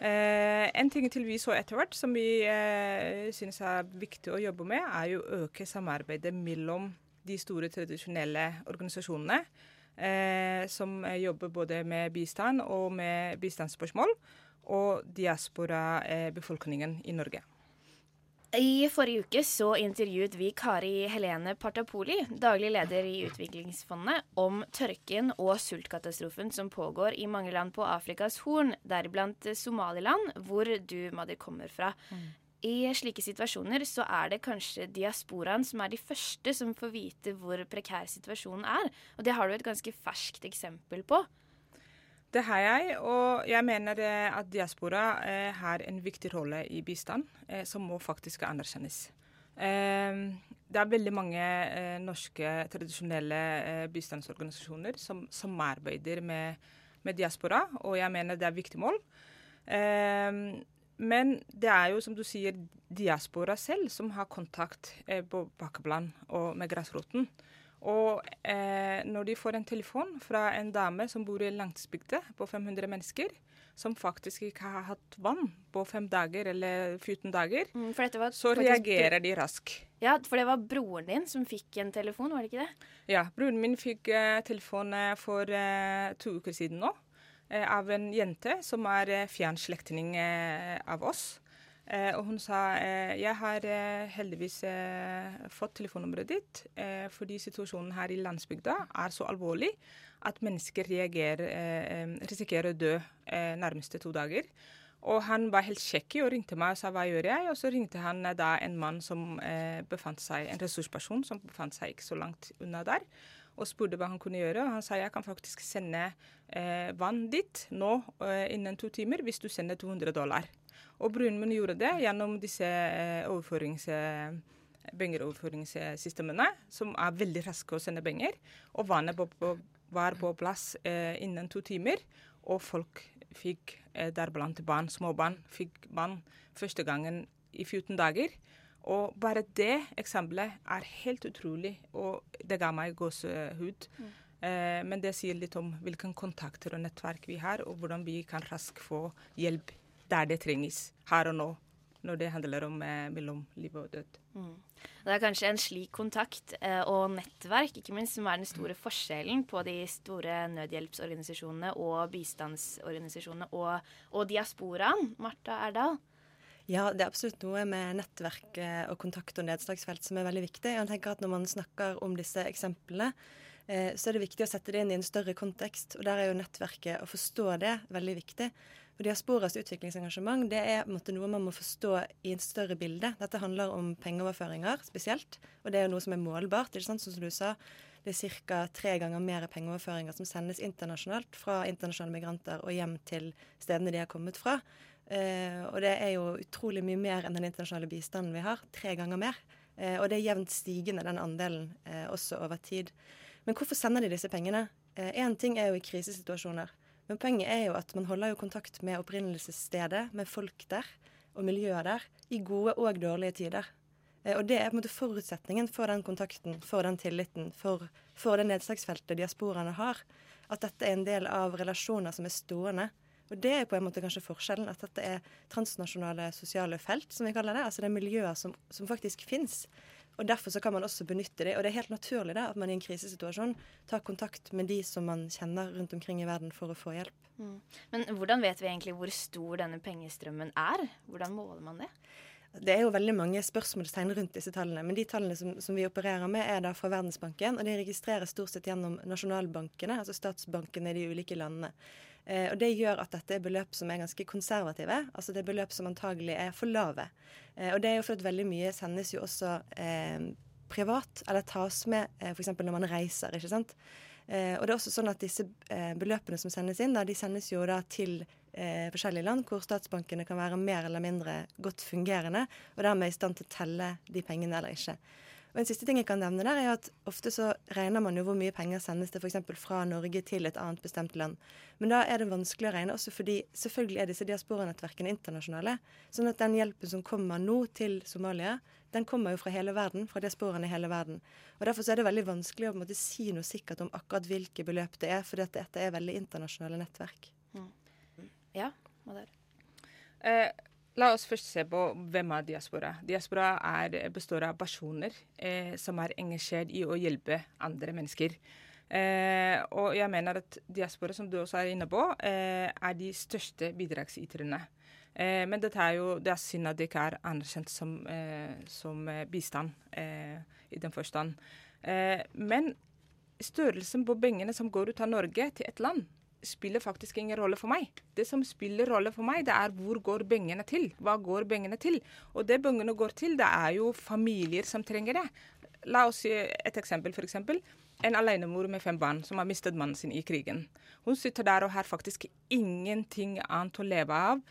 Speaker 20: En ting til vi så etter hvert som vi eh, syns er viktig å jobbe med, er jo å øke samarbeidet mellom de store tradisjonelle organisasjonene eh, som jobber både med bistand og med bistandsspørsmål, og diaspora-befolkningen i Norge.
Speaker 6: I forrige uke så intervjuet vi Kari Helene Partapoli, daglig leder i Utviklingsfondet, om tørken og sultkatastrofen som pågår i mange land på Afrikas Horn, deriblant Somaliland, hvor du, Madi, kommer fra. Mm. I slike situasjoner så er det kanskje diasporaen som er de første som får vite hvor prekær situasjonen er. Og det har du et ganske ferskt eksempel på.
Speaker 20: Det har jeg, og jeg mener eh, at diaspora eh, har en viktig rolle i bistand, eh, som må faktisk anerkjennes. Det er veldig mange norske tradisjonelle bistandsorganisasjoner som, samarbeider med, med, diaspora, og jeg mener det er viktig mål. Men det er jo, som du sier, diaspora selv som har kontakt på bakkeplan og med grasroten. Og eh, når de får en telefon fra en dame som bor i landsbygda på 500 mennesker, som faktisk ikke har hatt vann på fem dager eller 14 dager,
Speaker 6: mm,
Speaker 20: så reagerer de raskt.
Speaker 6: Ja, for det var broren din som fikk en telefon, var det ikke det?
Speaker 20: Ja, broren min fikk eh, telefon eh, for eh, to uker siden nå. Eh, av en jente som er fjernslektning fjern slektning eh, av oss. Og hun sa jeg har heldigvis fått telefonnummeret ditt fordi situasjonen her i landsbygda er så alvorlig at mennesker reagerer, risikerer å dø nærmeste to dager. Og han var helt kjekk og ringte meg og sa hva gjør jeg? Og så ringte han da en mann som befant seg, en ressursperson som befant seg ikke så langt unna der og spurte hva han kunne gjøre. Han sa jeg kan faktisk sende eh, vann dit nå eh, innen to timer hvis du sender 200 dollar. Og min gjorde det gjennom disse eh, overførings pengeoverføringssystemene, som er veldig raske å sende penger. Og vannet på, på, var på plass eh, innen to timer, og folk fikk, eh, deriblant barn, småbarn, fikk vann første gangen i 14 dager. Og bare det eksempelet er helt utrolig, og det ga meg gåsehud. Mm. Eh, men det sier litt om hvilke kontakter og nettverk vi har, og hvordan vi kan raskt få hjelp der det trenges, her og nå. Når det handler om eh, mellom liv og død. Mm.
Speaker 6: Det er kanskje en slik kontakt eh, og nettverk ikke minst, som er den store forskjellen på de store nødhjelpsorganisasjonene og bistandsorganisasjonene og, og diasporaen. Marta Erdal?
Speaker 21: Ja, det er absolutt noe med nettverk eh, og kontakt og nedslagsfelt som er veldig viktig. Jeg tenker at Når man snakker om disse eksemplene, eh, så er det viktig å sette det inn i en større kontekst. og Der er jo nettverket, å forstå det, veldig viktig. For Diasporas utviklingsengasjement det er måte, noe man må forstå i en større bilde. Dette handler om pengeoverføringer spesielt, og det er jo noe som er målbart. ikke sant, Som du sa, det er ca. tre ganger mer pengeoverføringer som sendes internasjonalt fra internasjonale migranter og hjem til stedene de har kommet fra. Eh, og det er jo utrolig mye mer enn den internasjonale bistanden vi har. Tre ganger mer. Eh, og det er jevnt stigende, den andelen, eh, også over tid. Men hvorfor sender de disse pengene? Én ting er jo i krisesituasjoner. Men poenget er jo at man holder jo kontakt med opprinnelsesstedet, med folk der og miljøet der, i gode og dårlige tider. Eh, og det er på en måte forutsetningen for den kontakten, for den tilliten, for, for det nedslagsfeltet diasporaene har. At dette er en del av relasjoner som er stående. Og det er på en måte kanskje forskjellen. At dette er transnasjonale sosiale felt, som vi kaller det. Altså det er miljøer som, som faktisk fins. Og Derfor så kan man også benytte det. Og det er helt naturlig da, at man i en krisesituasjon tar kontakt med de som man kjenner rundt omkring i verden for å få hjelp.
Speaker 6: Mm. Men hvordan vet vi egentlig hvor stor denne pengestrømmen er? Hvordan måler man det?
Speaker 21: Det er jo veldig mange spørsmålstegn rundt disse tallene. Men de tallene som, som, vi opererer med, er da fra Verdensbanken. Og de registreres stort sett gjennom nasjonalbankene, altså statsbankene i de ulike landene. Eh, og Det gjør at dette er beløp som er ganske konservative. altså Det er beløp som antagelig er for lave. Eh, og det er jo fordi veldig mye sendes jo også eh, privat, eller tas med f.eks. når man reiser. ikke sant? Og det er også sånn at disse beløpene som sendes inn, da, de sendes jo da til forskjellige land hvor statsbankene kan være mer eller mindre godt fungerende, og dermed i stand til å telle de pengene eller ikke. Og En siste ting jeg kan nevne der er at Ofte så regner man jo hvor mye penger sendes det f.eks. fra Norge til et annet bestemt land. Men da er det vanskelig å regne, også fordi selvfølgelig er disse diasporanettverkene internasjonale. Sånn at den hjelpen som kommer nå til Somalia, den kommer jo fra hele verden, fra diasporaene i hele verden. Og Derfor så er det veldig vanskelig å på en måte, si noe sikkert om akkurat hvilke beløp det er, for dette er veldig internasjonale nettverk.
Speaker 6: Mm. Ja, Madar?
Speaker 20: Eh, La oss først se på hvem er diaspora. Diaspora er, består av personer eh, som er engasjert i å hjelpe andre mennesker. Eh, og jeg mener at diaspora, som du også er inne på, eh, er de største bidragsyterne. Eh, men dette er jo, det er synd at det ikke er anerkjent som, eh, som bistand i den forstand. men størrelsen på pengene som går ut av Norge til et land, spiller faktisk ingen rolle for meg. Det som spiller rolle for meg, det er hvor går pengene til? Hva går pengene til? Og det pengene går til, det er jo familier som trenger det. La oss si et eksempel, f.eks. En alenemor med fem barn som har mistet mannen sin i krigen. Hun sitter der og har faktisk ingenting annet å leve av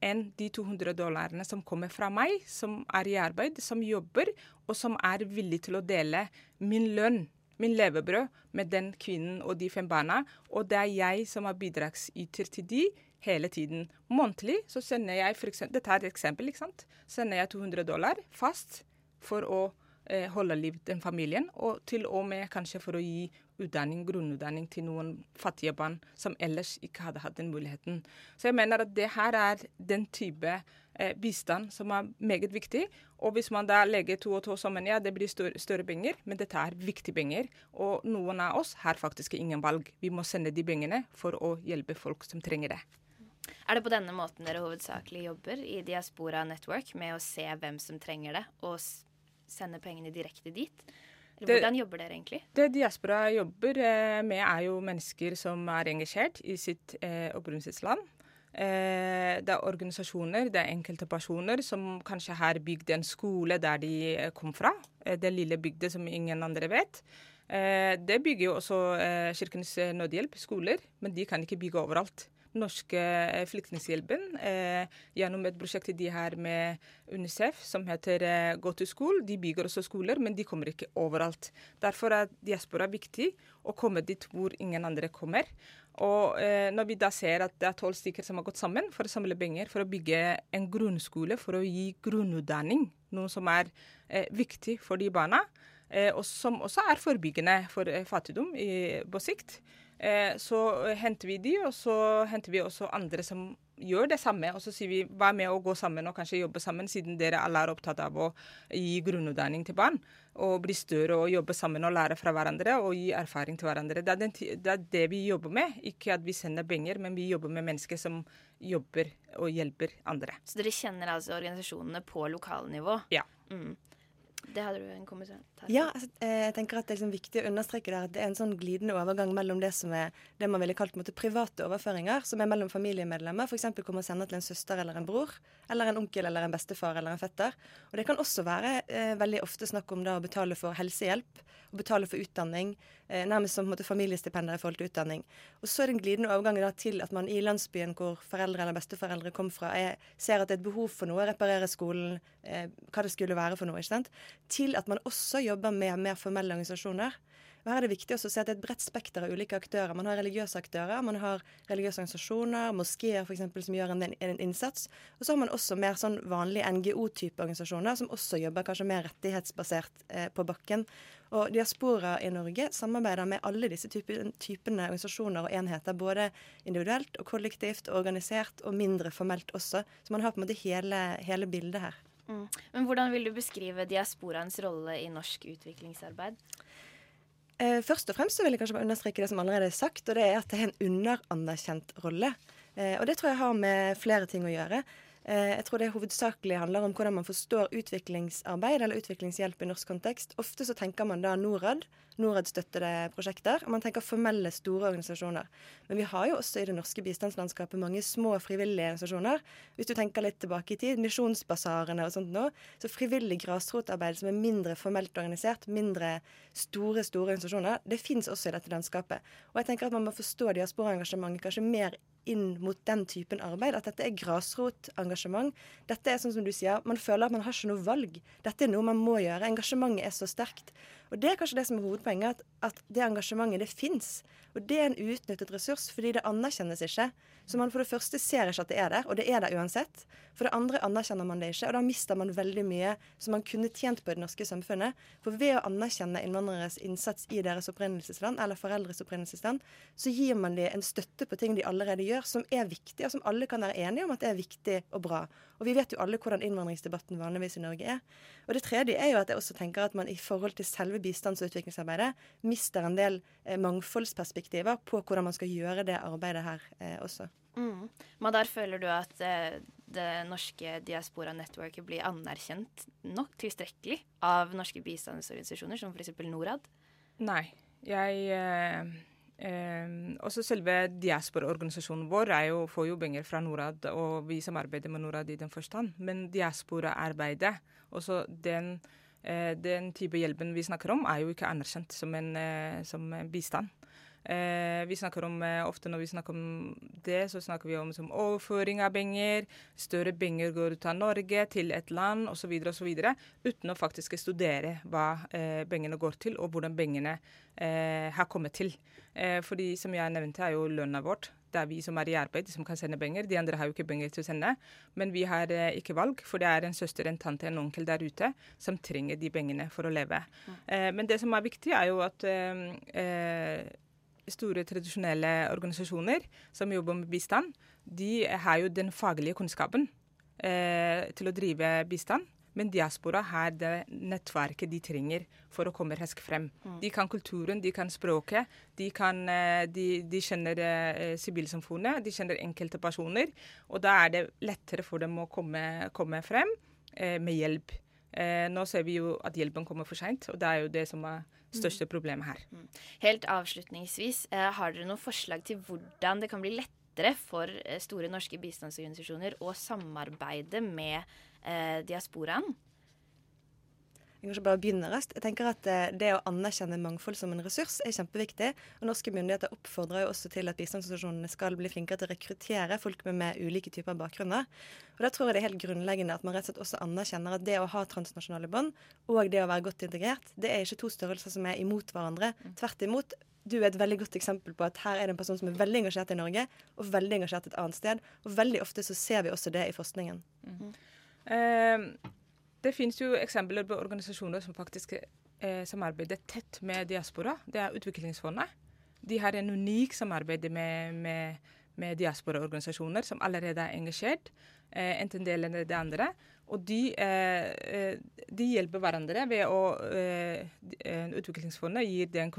Speaker 20: enn de 200 dollarene som kommer fra meg, som er i arbeid, som jobber, og som er villig til å dele min lønn min levebrød med den kvinnen og de fem barna. Og det er jeg som er bidragsyter til de hele tiden. Månedlig så sender jeg for eksempel, Dette er et eksempel. ikke sant? Sender jeg 200 dollar fast for å eh, holde liv den familien, og til og med kanskje for å gi utdanning, grunnutdanning til noen fattige barn som ellers ikke hadde hatt den muligheten. Så jeg mener at det her er den type eh, bistand som er meget viktig. Og hvis man da legger to og to sammen, ja, det blir større, større penger, men dette er viktige penger. Og noen av oss har faktisk ingen valg. Vi må sende de pengene for å hjelpe folk som trenger det.
Speaker 6: Er det på denne måten dere hovedsakelig jobber i Diaspora Network, med å se hvem som trenger det, og sende pengene direkte dit? Eller hvordan jobber dere egentlig?
Speaker 20: Det Diaspora jobber eh, med, er jo mennesker som er engasjert i sitt eh, opprinnelsesland. Eh, det er organisasjoner, det er enkelte personer som kanskje har bygd en skole der de eh, kom fra. Eh, det lille bygdet som ingen andre vet. Eh, det bygger jo også Kirkens Nødhjelp, skoler, men de kan ikke bygge overalt norske eh, Flyktninghjelpen eh, gjennom et prosjekt de har med UNICEF som heter eh, til skole. De bygger også skoler, men de kommer ikke overalt. Derfor er diaspora viktig å komme dit hvor ingen andre kommer. Og eh, når vi da ser at det er tolv stykker som har gått sammen for å samle penger for å bygge en grunnskole, for å gi grunnutdanning, noe som er eh, viktig for de barna, eh, og som også er forebyggende for fattigdom i, på sikt, Eh, så henter vi de, og så henter vi også andre som gjør det samme. Og så sier vi vær med å gå sammen og kanskje jobbe sammen, siden dere alle er opptatt av å gi grunnutdanning til barn. Og bli større og jobbe sammen og lære fra hverandre og gi erfaring til hverandre. Det er, den, det er, det vi jobber med. Ikke at vi sender penger, men vi jobber med mennesker som jobber og hjelper andre.
Speaker 6: Så dere kjenner altså organisasjonene på lokalnivå?
Speaker 20: Ja.
Speaker 6: Mm. Det hadde du en kommentar til?
Speaker 21: Ja, altså, eh, jeg tenker at det er liksom viktig å understreke der at det er en sånn glidende overgang mellom det som er det man ville kalt måte, private overføringer, som er mellom familiemedlemmer, f.eks. hvor man sender til en søster eller en bror, eller en onkel eller en bestefar eller en fetter. Og det kan også være eh, veldig ofte snakk om da å betale for helsehjelp og betale for utdanning, nærmest som måte, familiestipender i forhold til utdanning. Og så er det en glidende overgang da, til at man i landsbyen hvor foreldre eller besteforeldre kom fra, er, ser at det er et behov for noe, reparere skolen, eh, hva det skulle være for noe, ikke sant? til at man også jobber med mer formelle organisasjoner. Her er det viktig å se at det er et bredt spekter av ulike aktører. Man har religiøse aktører, man har religiøse organisasjoner, moskeer f.eks. som gjør en, en innsats. Og så har man også mer sånn vanlige NGO-type organisasjoner som også jobber kanskje mer rettighetsbasert eh, på bakken. Og Diaspora i Norge samarbeider med alle disse type, typene organisasjoner og enheter, både individuelt og kollektivt, organisert og mindre formelt også. Så man har på en måte hele, hele bildet her.
Speaker 6: Mm. Men hvordan vil du beskrive diasporaens rolle i norsk utviklingsarbeid?
Speaker 21: Eh, først og fremst så vil jeg kanskje bare understreke det som allerede er sagt, og det er at det er en underanerkjent rolle. Eh, og det tror jeg har med flere ting å gjøre. Eh, jeg tror det hovedsakelig handler om hvordan man forstår utviklingsarbeid eller utviklingshjelp i norsk kontekst. Ofte så tenker man da Norad, Norad-støttede prosjekter, og man tenker formelle, store organisasjoner. Men vi har jo også i det norske bistandslandskapet mange små frivillige organisasjoner. Hvis du tenker litt tilbake i tid, misjonsbasarene og sånt nå. Så frivillig grasrotarbeid som er mindre formelt organisert, mindre store, store organisasjoner, det fins også i dette landskapet. Og jeg tenker at man må forstå diasporaengasjementet kanskje mer inn mot den typen arbeid. At dette er grasrotengasjement. Dette er sånn som du sier, man føler at man har ikke noe valg. Dette er noe man må gjøre. Engasjementet er så sterkt. Og det er kanskje det som er hovedpoenget, at, at det engasjementet det fins. Og det er en uutnyttet ressurs, fordi det anerkjennes ikke. Så man for det første ser ikke at det er der, og det er der uansett. For det andre anerkjenner man det ikke, og da mister man veldig mye som man kunne tjent på i det norske samfunnet. For ved å anerkjenne innvandreres innsats i deres opprinnelsesland, eller foreldres opprinnelsesland, så gir man dem en støtte på ting de allerede gjør, som er viktig, og som alle kan være enige om at det er viktig og bra. Og vi vet jo alle hvordan innvandringsdebatten vanligvis i Norge er. Og det tredje er jo at jeg også tenker at man i forhold til selve bistands- og utviklingsarbeidet mister en del eh, mangfoldsperspektiver på hvordan man skal gjøre det arbeidet her eh, også.
Speaker 6: Mm. Madar, føler du at eh, det norske diaspora-nettverket blir anerkjent nok tilstrekkelig av norske bistandsorganisasjoner, som f.eks. Norad?
Speaker 20: Nei. Jeg eh, Også selve diasporaorganisasjonen vår jo, får jo penger fra Norad, og vi samarbeider med Norad i den forstand. Men diaspora-arbeidet, også den, eh, den type hjelpen vi snakker om, er jo ikke anerkjent som en, eh, som bistand. Eh, vi snakker om, eh, Ofte når vi snakker om det, så snakker vi om som overføring av penger. Større penger går ut av Norge til et land osv. osv. Uten å faktisk studere hva eh, pengene går til, og hvordan pengene eh, har kommet til. Eh, fordi som jeg nevnte, er jo lønna vårt. Det er vi som er i arbeid, som kan sende penger. De andre har jo ikke penger til å sende. Men vi har ikke valg, for det er en søster, en tante, en onkel der ute som trenger de pengene for å leve. Eh, men det som er viktig, er jo at store tradisjonelle organisasjoner som jobber med bistand, de har jo den faglige kunnskapen eh, til å drive bistand. Men diaspora har det nettverket de trenger for å komme raskt frem.
Speaker 6: Mm.
Speaker 20: De kan kulturen, de kan språket, de, kan, eh, de, de kjenner eh, sivilsamfunnet, de kjenner enkelte personer. Og da er det lettere for dem å komme, komme frem eh, med hjelp. Eh, nå ser vi jo at hjelpen kommer for seint, og det er jo det som er største problemet her.
Speaker 6: Helt avslutningsvis, eh, har dere noen forslag til hvordan det kan bli lettere for eh, store norske bistandsorganisasjoner å samarbeide med eh, diasporaen?
Speaker 21: Jeg kan ikke bare begynne raskt. Jeg tenker at eh, Det å anerkjenne mangfold som en ressurs er kjempeviktig. og Norske myndigheter oppfordrer jo også til at bistandsorganisasjonene skal bli flinkere til å rekruttere folk med, med ulike typer bakgrunner. Og Da tror jeg det er helt grunnleggende at man rett og slett også anerkjenner at det å ha transnasjonale bånd og det å være godt integrert, det er ikke to størrelser som er imot hverandre. Tvert imot. Du er et veldig godt eksempel på at her er det en person som er veldig engasjert i Norge, og veldig engasjert et annet sted. Og veldig ofte så ser vi også det i forskningen.
Speaker 20: Eh, det finnes jo eksempler på organisasjoner som faktisk eh, samarbeider tett med diaspora. Det er Utviklingsfondet. De har en unik samarbeid med, med, med diasporaorganisasjoner som allerede er engasjert, eh, enten det eller det andre. Og de, eh, eh, de hjelper hverandre ved å eh, eh, Utviklingsfondet gir den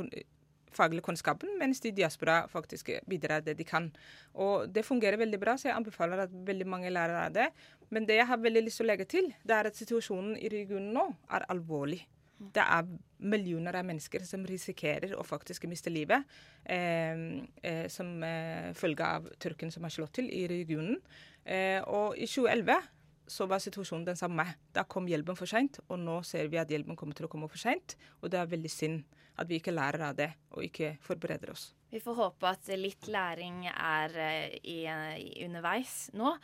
Speaker 20: faglige kunnskapen, mens de diaspora faktisk bidrar det de kan. Og det fungerer veldig bra, så jeg anbefaler at veldig mange lærer av det. Men det jeg har veldig lyst til å legge til, det er at situasjonen i regionen nå er alvorlig. Det er millioner av mennesker som risikerer å faktisk miste livet eh, eh, som eh, følge av tørken som har slått til i regionen. Eh, og i 2011 så var situasjonen den samme. Da kom hjelpen for seint, og nå ser vi at hjelpen kommer til å komme for seint. Og det er veldig synd at vi ikke lærer av det, og ikke forbereder oss.
Speaker 6: Vi får håpe at litt læring er eh, i, i underveis nå.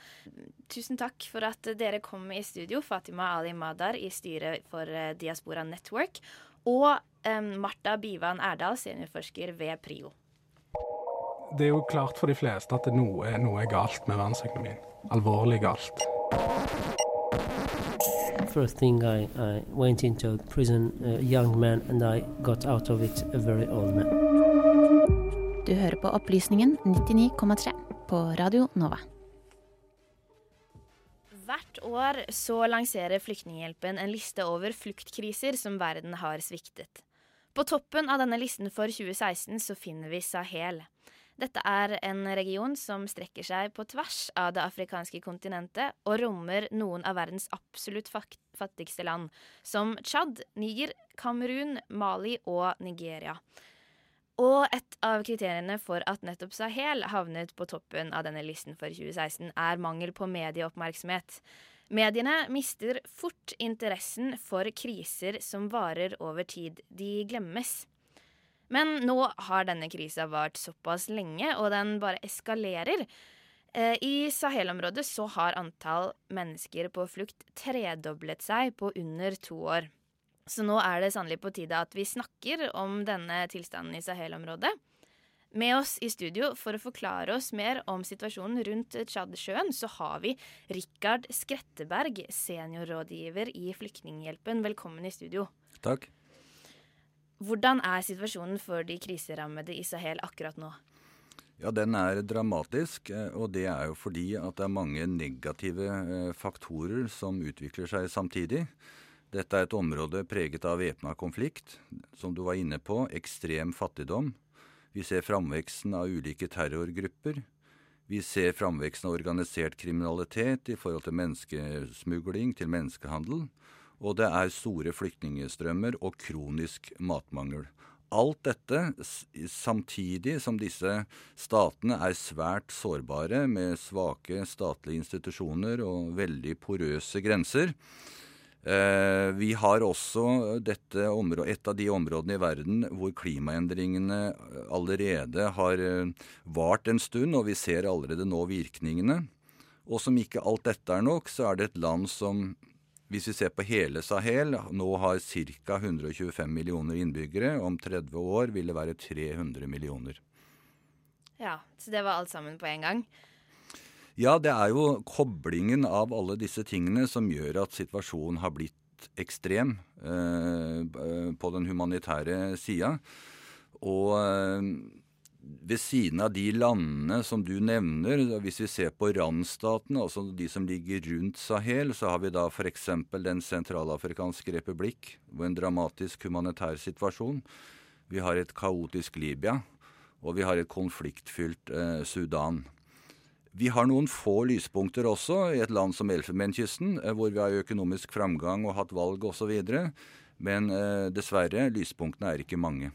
Speaker 6: Tusen takk for at dere kom i studio, Fatima Ali Madar i styret for eh, Diaspora Network, Og eh, Marta Bivan Erdal, seniorforsker ved PRIO.
Speaker 22: Det er jo klart for de fleste at noe, noe er galt med verdensøkonomien. Alvorlig galt.
Speaker 23: First thing I, I went into prison, a young man, and I got out of it a very old man.
Speaker 13: Du hører på Opplysningen 99,3 på Radio Nova.
Speaker 6: Hvert år så lanserer Flyktninghjelpen en liste over fluktkriser som verden har sviktet. På toppen av denne listen for 2016 så finner vi Sahel. Dette er en region som strekker seg på tvers av det afrikanske kontinentet og rommer noen av verdens absolutt fattigste land, som Tsjad, Niger, Kamerun, Mali og Nigeria. Og et av kriteriene for at nettopp Sahel havnet på toppen av denne listen for 2016, er mangel på medieoppmerksomhet. Mediene mister fort interessen for kriser som varer over tid. De glemmes. Men nå har denne krisa vart såpass lenge, og den bare eskalerer. Eh, I Sahel-området så har antall mennesker på flukt tredoblet seg på under to år. Så nå er det sannelig på tide at vi snakker om denne tilstanden i Sahel-området. Med oss i studio for å forklare oss mer om situasjonen rundt Tsjadsjøen, så har vi Rikard Skretteberg, seniorrådgiver i Flyktninghjelpen. Velkommen i studio.
Speaker 24: Takk.
Speaker 6: Hvordan er situasjonen for de kriserammede i Sahel akkurat nå?
Speaker 24: Ja, Den er dramatisk, eh, og det er jo fordi at det er mange negative eh, faktorer som utvikler seg samtidig. Dette er et område preget av væpna konflikt, som du var inne på, ekstrem fattigdom. Vi ser framveksten av ulike terrorgrupper. Vi ser framveksten av organisert kriminalitet i forhold til menneskesmugling, til menneskehandel og det er store flyktningstrømmer og kronisk matmangel. Alt dette samtidig som disse statene er svært sårbare med svake statlige institusjoner og veldig porøse grenser. Eh, vi har også området, et av de områdene i verden hvor klimaendringene allerede har eh, vart en stund, og vi ser allerede nå virkningene. Og som ikke alt dette er nok, så er det et land som hvis vi ser på hele Sahel, nå har ca. 125 millioner innbyggere. Om 30 år vil det være 300 millioner.
Speaker 6: Ja, Så det var alt sammen på en gang?
Speaker 24: Ja, det er jo koblingen av alle disse tingene som gjør at situasjonen har blitt ekstrem eh, på den humanitære sida. Og eh, ved siden av de landene som du nevner, hvis vi ser på randstatene, altså de som ligger rundt Sahel, så har vi da f.eks. Den sentralafrikanske republikk, hvor en dramatisk humanitær situasjon. Vi har et kaotisk Libya, og vi har et konfliktfylt eh, Sudan. Vi har noen få lyspunkter også i et land som Elfenbenskysten, eh, hvor vi har økonomisk framgang og hatt valg osv. Men eh, dessverre, lyspunktene er ikke mange.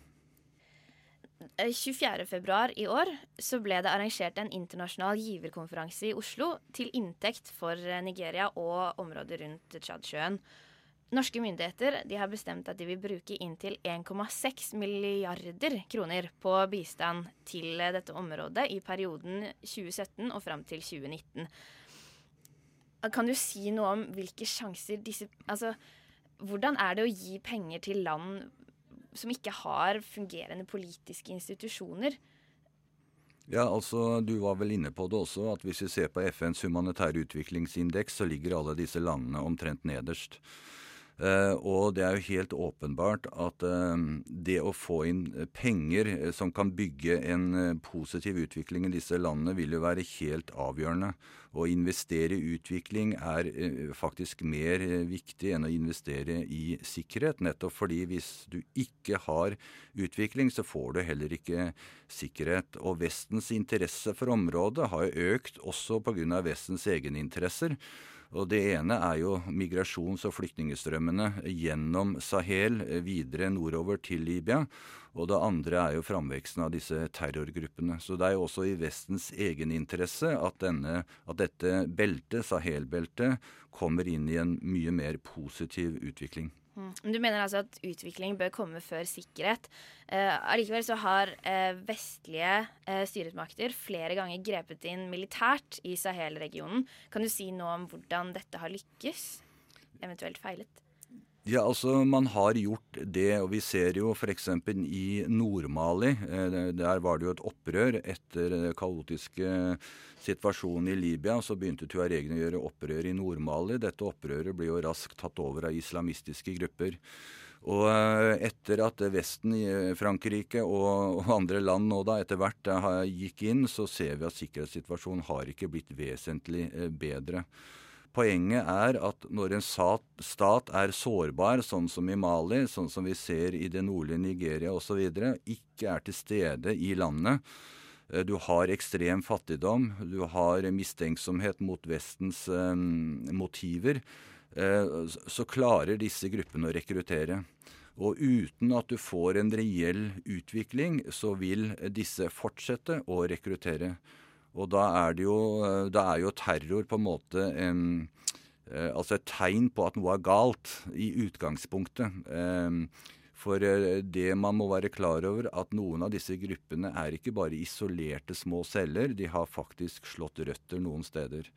Speaker 6: 24.2 februar i år så ble det arrangert en internasjonal giverkonferanse i Oslo til inntekt for eh, Nigeria og området rundt Tsjadsjøen. Norske myndigheter har bestemt at de vil bruke inntil 1,6 milliarder kroner på bistand til eh, dette området i perioden 2017 og fram til 2019. Kan du si noe om hvilke sjanser disse Altså, hvordan er det å gi penger til land som ikke har fungerende politiske institusjoner.
Speaker 24: Ja, altså Du var vel inne på det også, at hvis vi ser på FNs humanitære utviklingsindeks, så ligger alle disse landene omtrent nederst. Uh, og det er jo helt åpenbart at uh, det å få inn penger uh, som kan bygge en positiv utvikling i disse landene, vil jo være helt avgjørende. Å investere i utvikling er faktisk mer viktig enn å investere i sikkerhet. Nettopp fordi hvis du ikke har utvikling, så får du heller ikke sikkerhet. Og Vestens interesse for området har jo økt også pga. Vestens egeninteresser. Og Det ene er jo migrasjons- og flyktningstrømmene gjennom Sahel videre nordover til Libya. Og det andre er jo framveksten av disse terrorgruppene. Så det er jo også i Vestens egeninteresse at, at dette beltet, Sahel-beltet, kommer inn i en mye mer positiv utvikling.
Speaker 6: Mm. Du mener altså at utvikling bør komme før sikkerhet. Eh, så har eh, vestlige eh, styresmakter flere ganger grepet inn militært i Sahel-regionen. Kan du si noe om hvordan dette har lykkes? Eventuelt feilet?
Speaker 24: Ja, altså Man har gjort det, og vi ser jo f.eks. i Nord-Mali. Eh, der var det jo et opprør etter den kaotiske situasjonen i Libya. Så begynte tuaregene å gjøre opprør i Nord-Mali. Dette opprøret ble jo raskt tatt over av islamistiske grupper. Og eh, etter at Vesten, Frankrike og andre land nå da etter hvert gikk inn, så ser vi at sikkerhetssituasjonen har ikke blitt vesentlig bedre. Poenget er at når en stat er sårbar, sånn som i Mali, sånn som vi ser i det nordlige Nigeria osv., ikke er til stede i landet, eh, du har ekstrem fattigdom, du har mistenksomhet mot Vestens eh, motiver, eh, så klarer disse gruppene å rekruttere. Og uten at du får en reell utvikling, så vil disse fortsette å rekruttere. Og da er det jo, da er jo terror på en måte um, eh, altså et tegn på at noe er galt i utgangspunktet. Eh, for eh, det man må være klar over, at noen av disse gruppene er ikke bare isolerte små celler, de har faktisk slått røtter noen steder.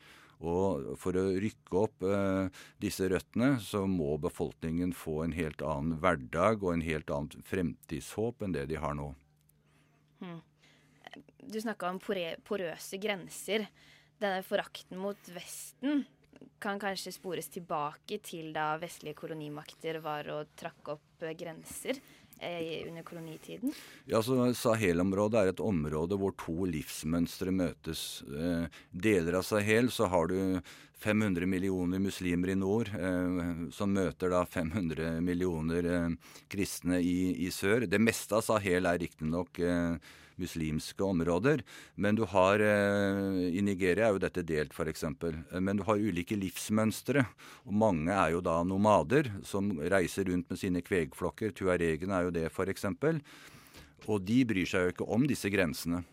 Speaker 24: Og for å rykke opp eh, disse røttene, så må befolkningen få en helt annen hverdag og en helt annet fremtidshåp enn det de har nå.
Speaker 6: Hmm du snakka om porøse grenser. Denne forakten mot Vesten kan kanskje spores tilbake til da vestlige kolonimakter var og trakk opp grenser eh, under kolonitiden?
Speaker 24: Ja, så Sahel-området er et område hvor to livsmønstre møtes. Eh, deler av Sahel så har du 500 millioner muslimer i nord, eh, som møter da 500 millioner eh, kristne i, i, sør. Det meste av Sahel er riktignok eh, muslimske områder. Men du har eh, I Nigeria er jo dette delt, f.eks. Men du har ulike livsmønstre. Og mange er jo da nomader som reiser rundt med sine kvegflokker. Tuaregene er jo det, f.eks. Og de bryr seg jo ikke om disse grensene.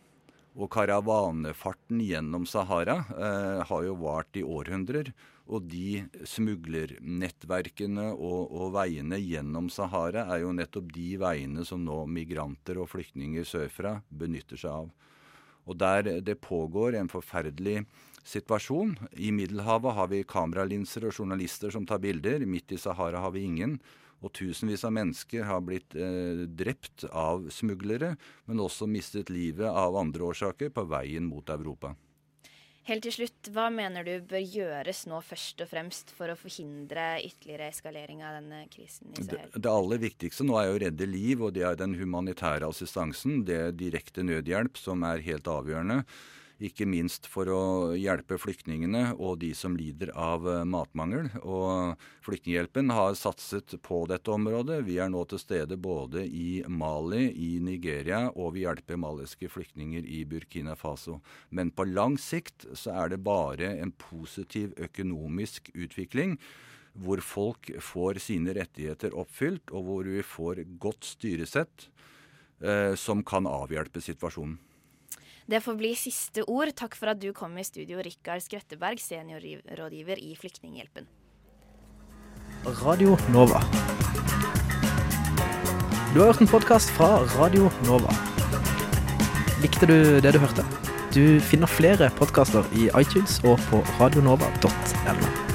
Speaker 24: Og karavanefarten gjennom Sahara eh, har jo vart i århundrer. Og de smuglernettverkene og, og, veiene gjennom Sahara er jo nettopp de veiene som nå migranter og flyktninger sørfra benytter seg av. Og der det pågår en forferdelig situasjon. I Middelhavet har vi kameralinser og journalister som tar bilder. Midt i Sahara har vi ingen. Og tusenvis av mennesker har blitt eh, drept av smuglere, men også mistet livet av andre årsaker på veien mot Europa.
Speaker 6: Helt til slutt, hva mener du bør gjøres nå først og fremst for å forhindre ytterligere eskalering av denne krisen i Sahel?
Speaker 24: Det, det, aller viktigste nå er jo å redde liv, og det er den humanitære assistansen. Det er direkte nødhjelp som er helt avgjørende. Ikke minst for å hjelpe flyktningene og de som lider av eh, matmangel. Og Flyktninghjelpen har satset på dette området. Vi er nå til stede både i Mali, i Nigeria, og vi hjelper maliske flyktninger i Burkina Faso. Men på lang sikt så er det bare en positiv økonomisk utvikling hvor folk får sine rettigheter oppfylt, og hvor vi får godt styresett eh, som kan avhjelpe situasjonen.
Speaker 6: Det får bli siste ord. Takk for at du kom i studio, Rikard Skrøtteberg, seniorrådgiver i Flyktninghjelpen.
Speaker 25: Radio Nova. Du har hørt en podkast fra Radio Nova. Likte du det du hørte? Du finner flere podkaster i iTunes og på radionova.no.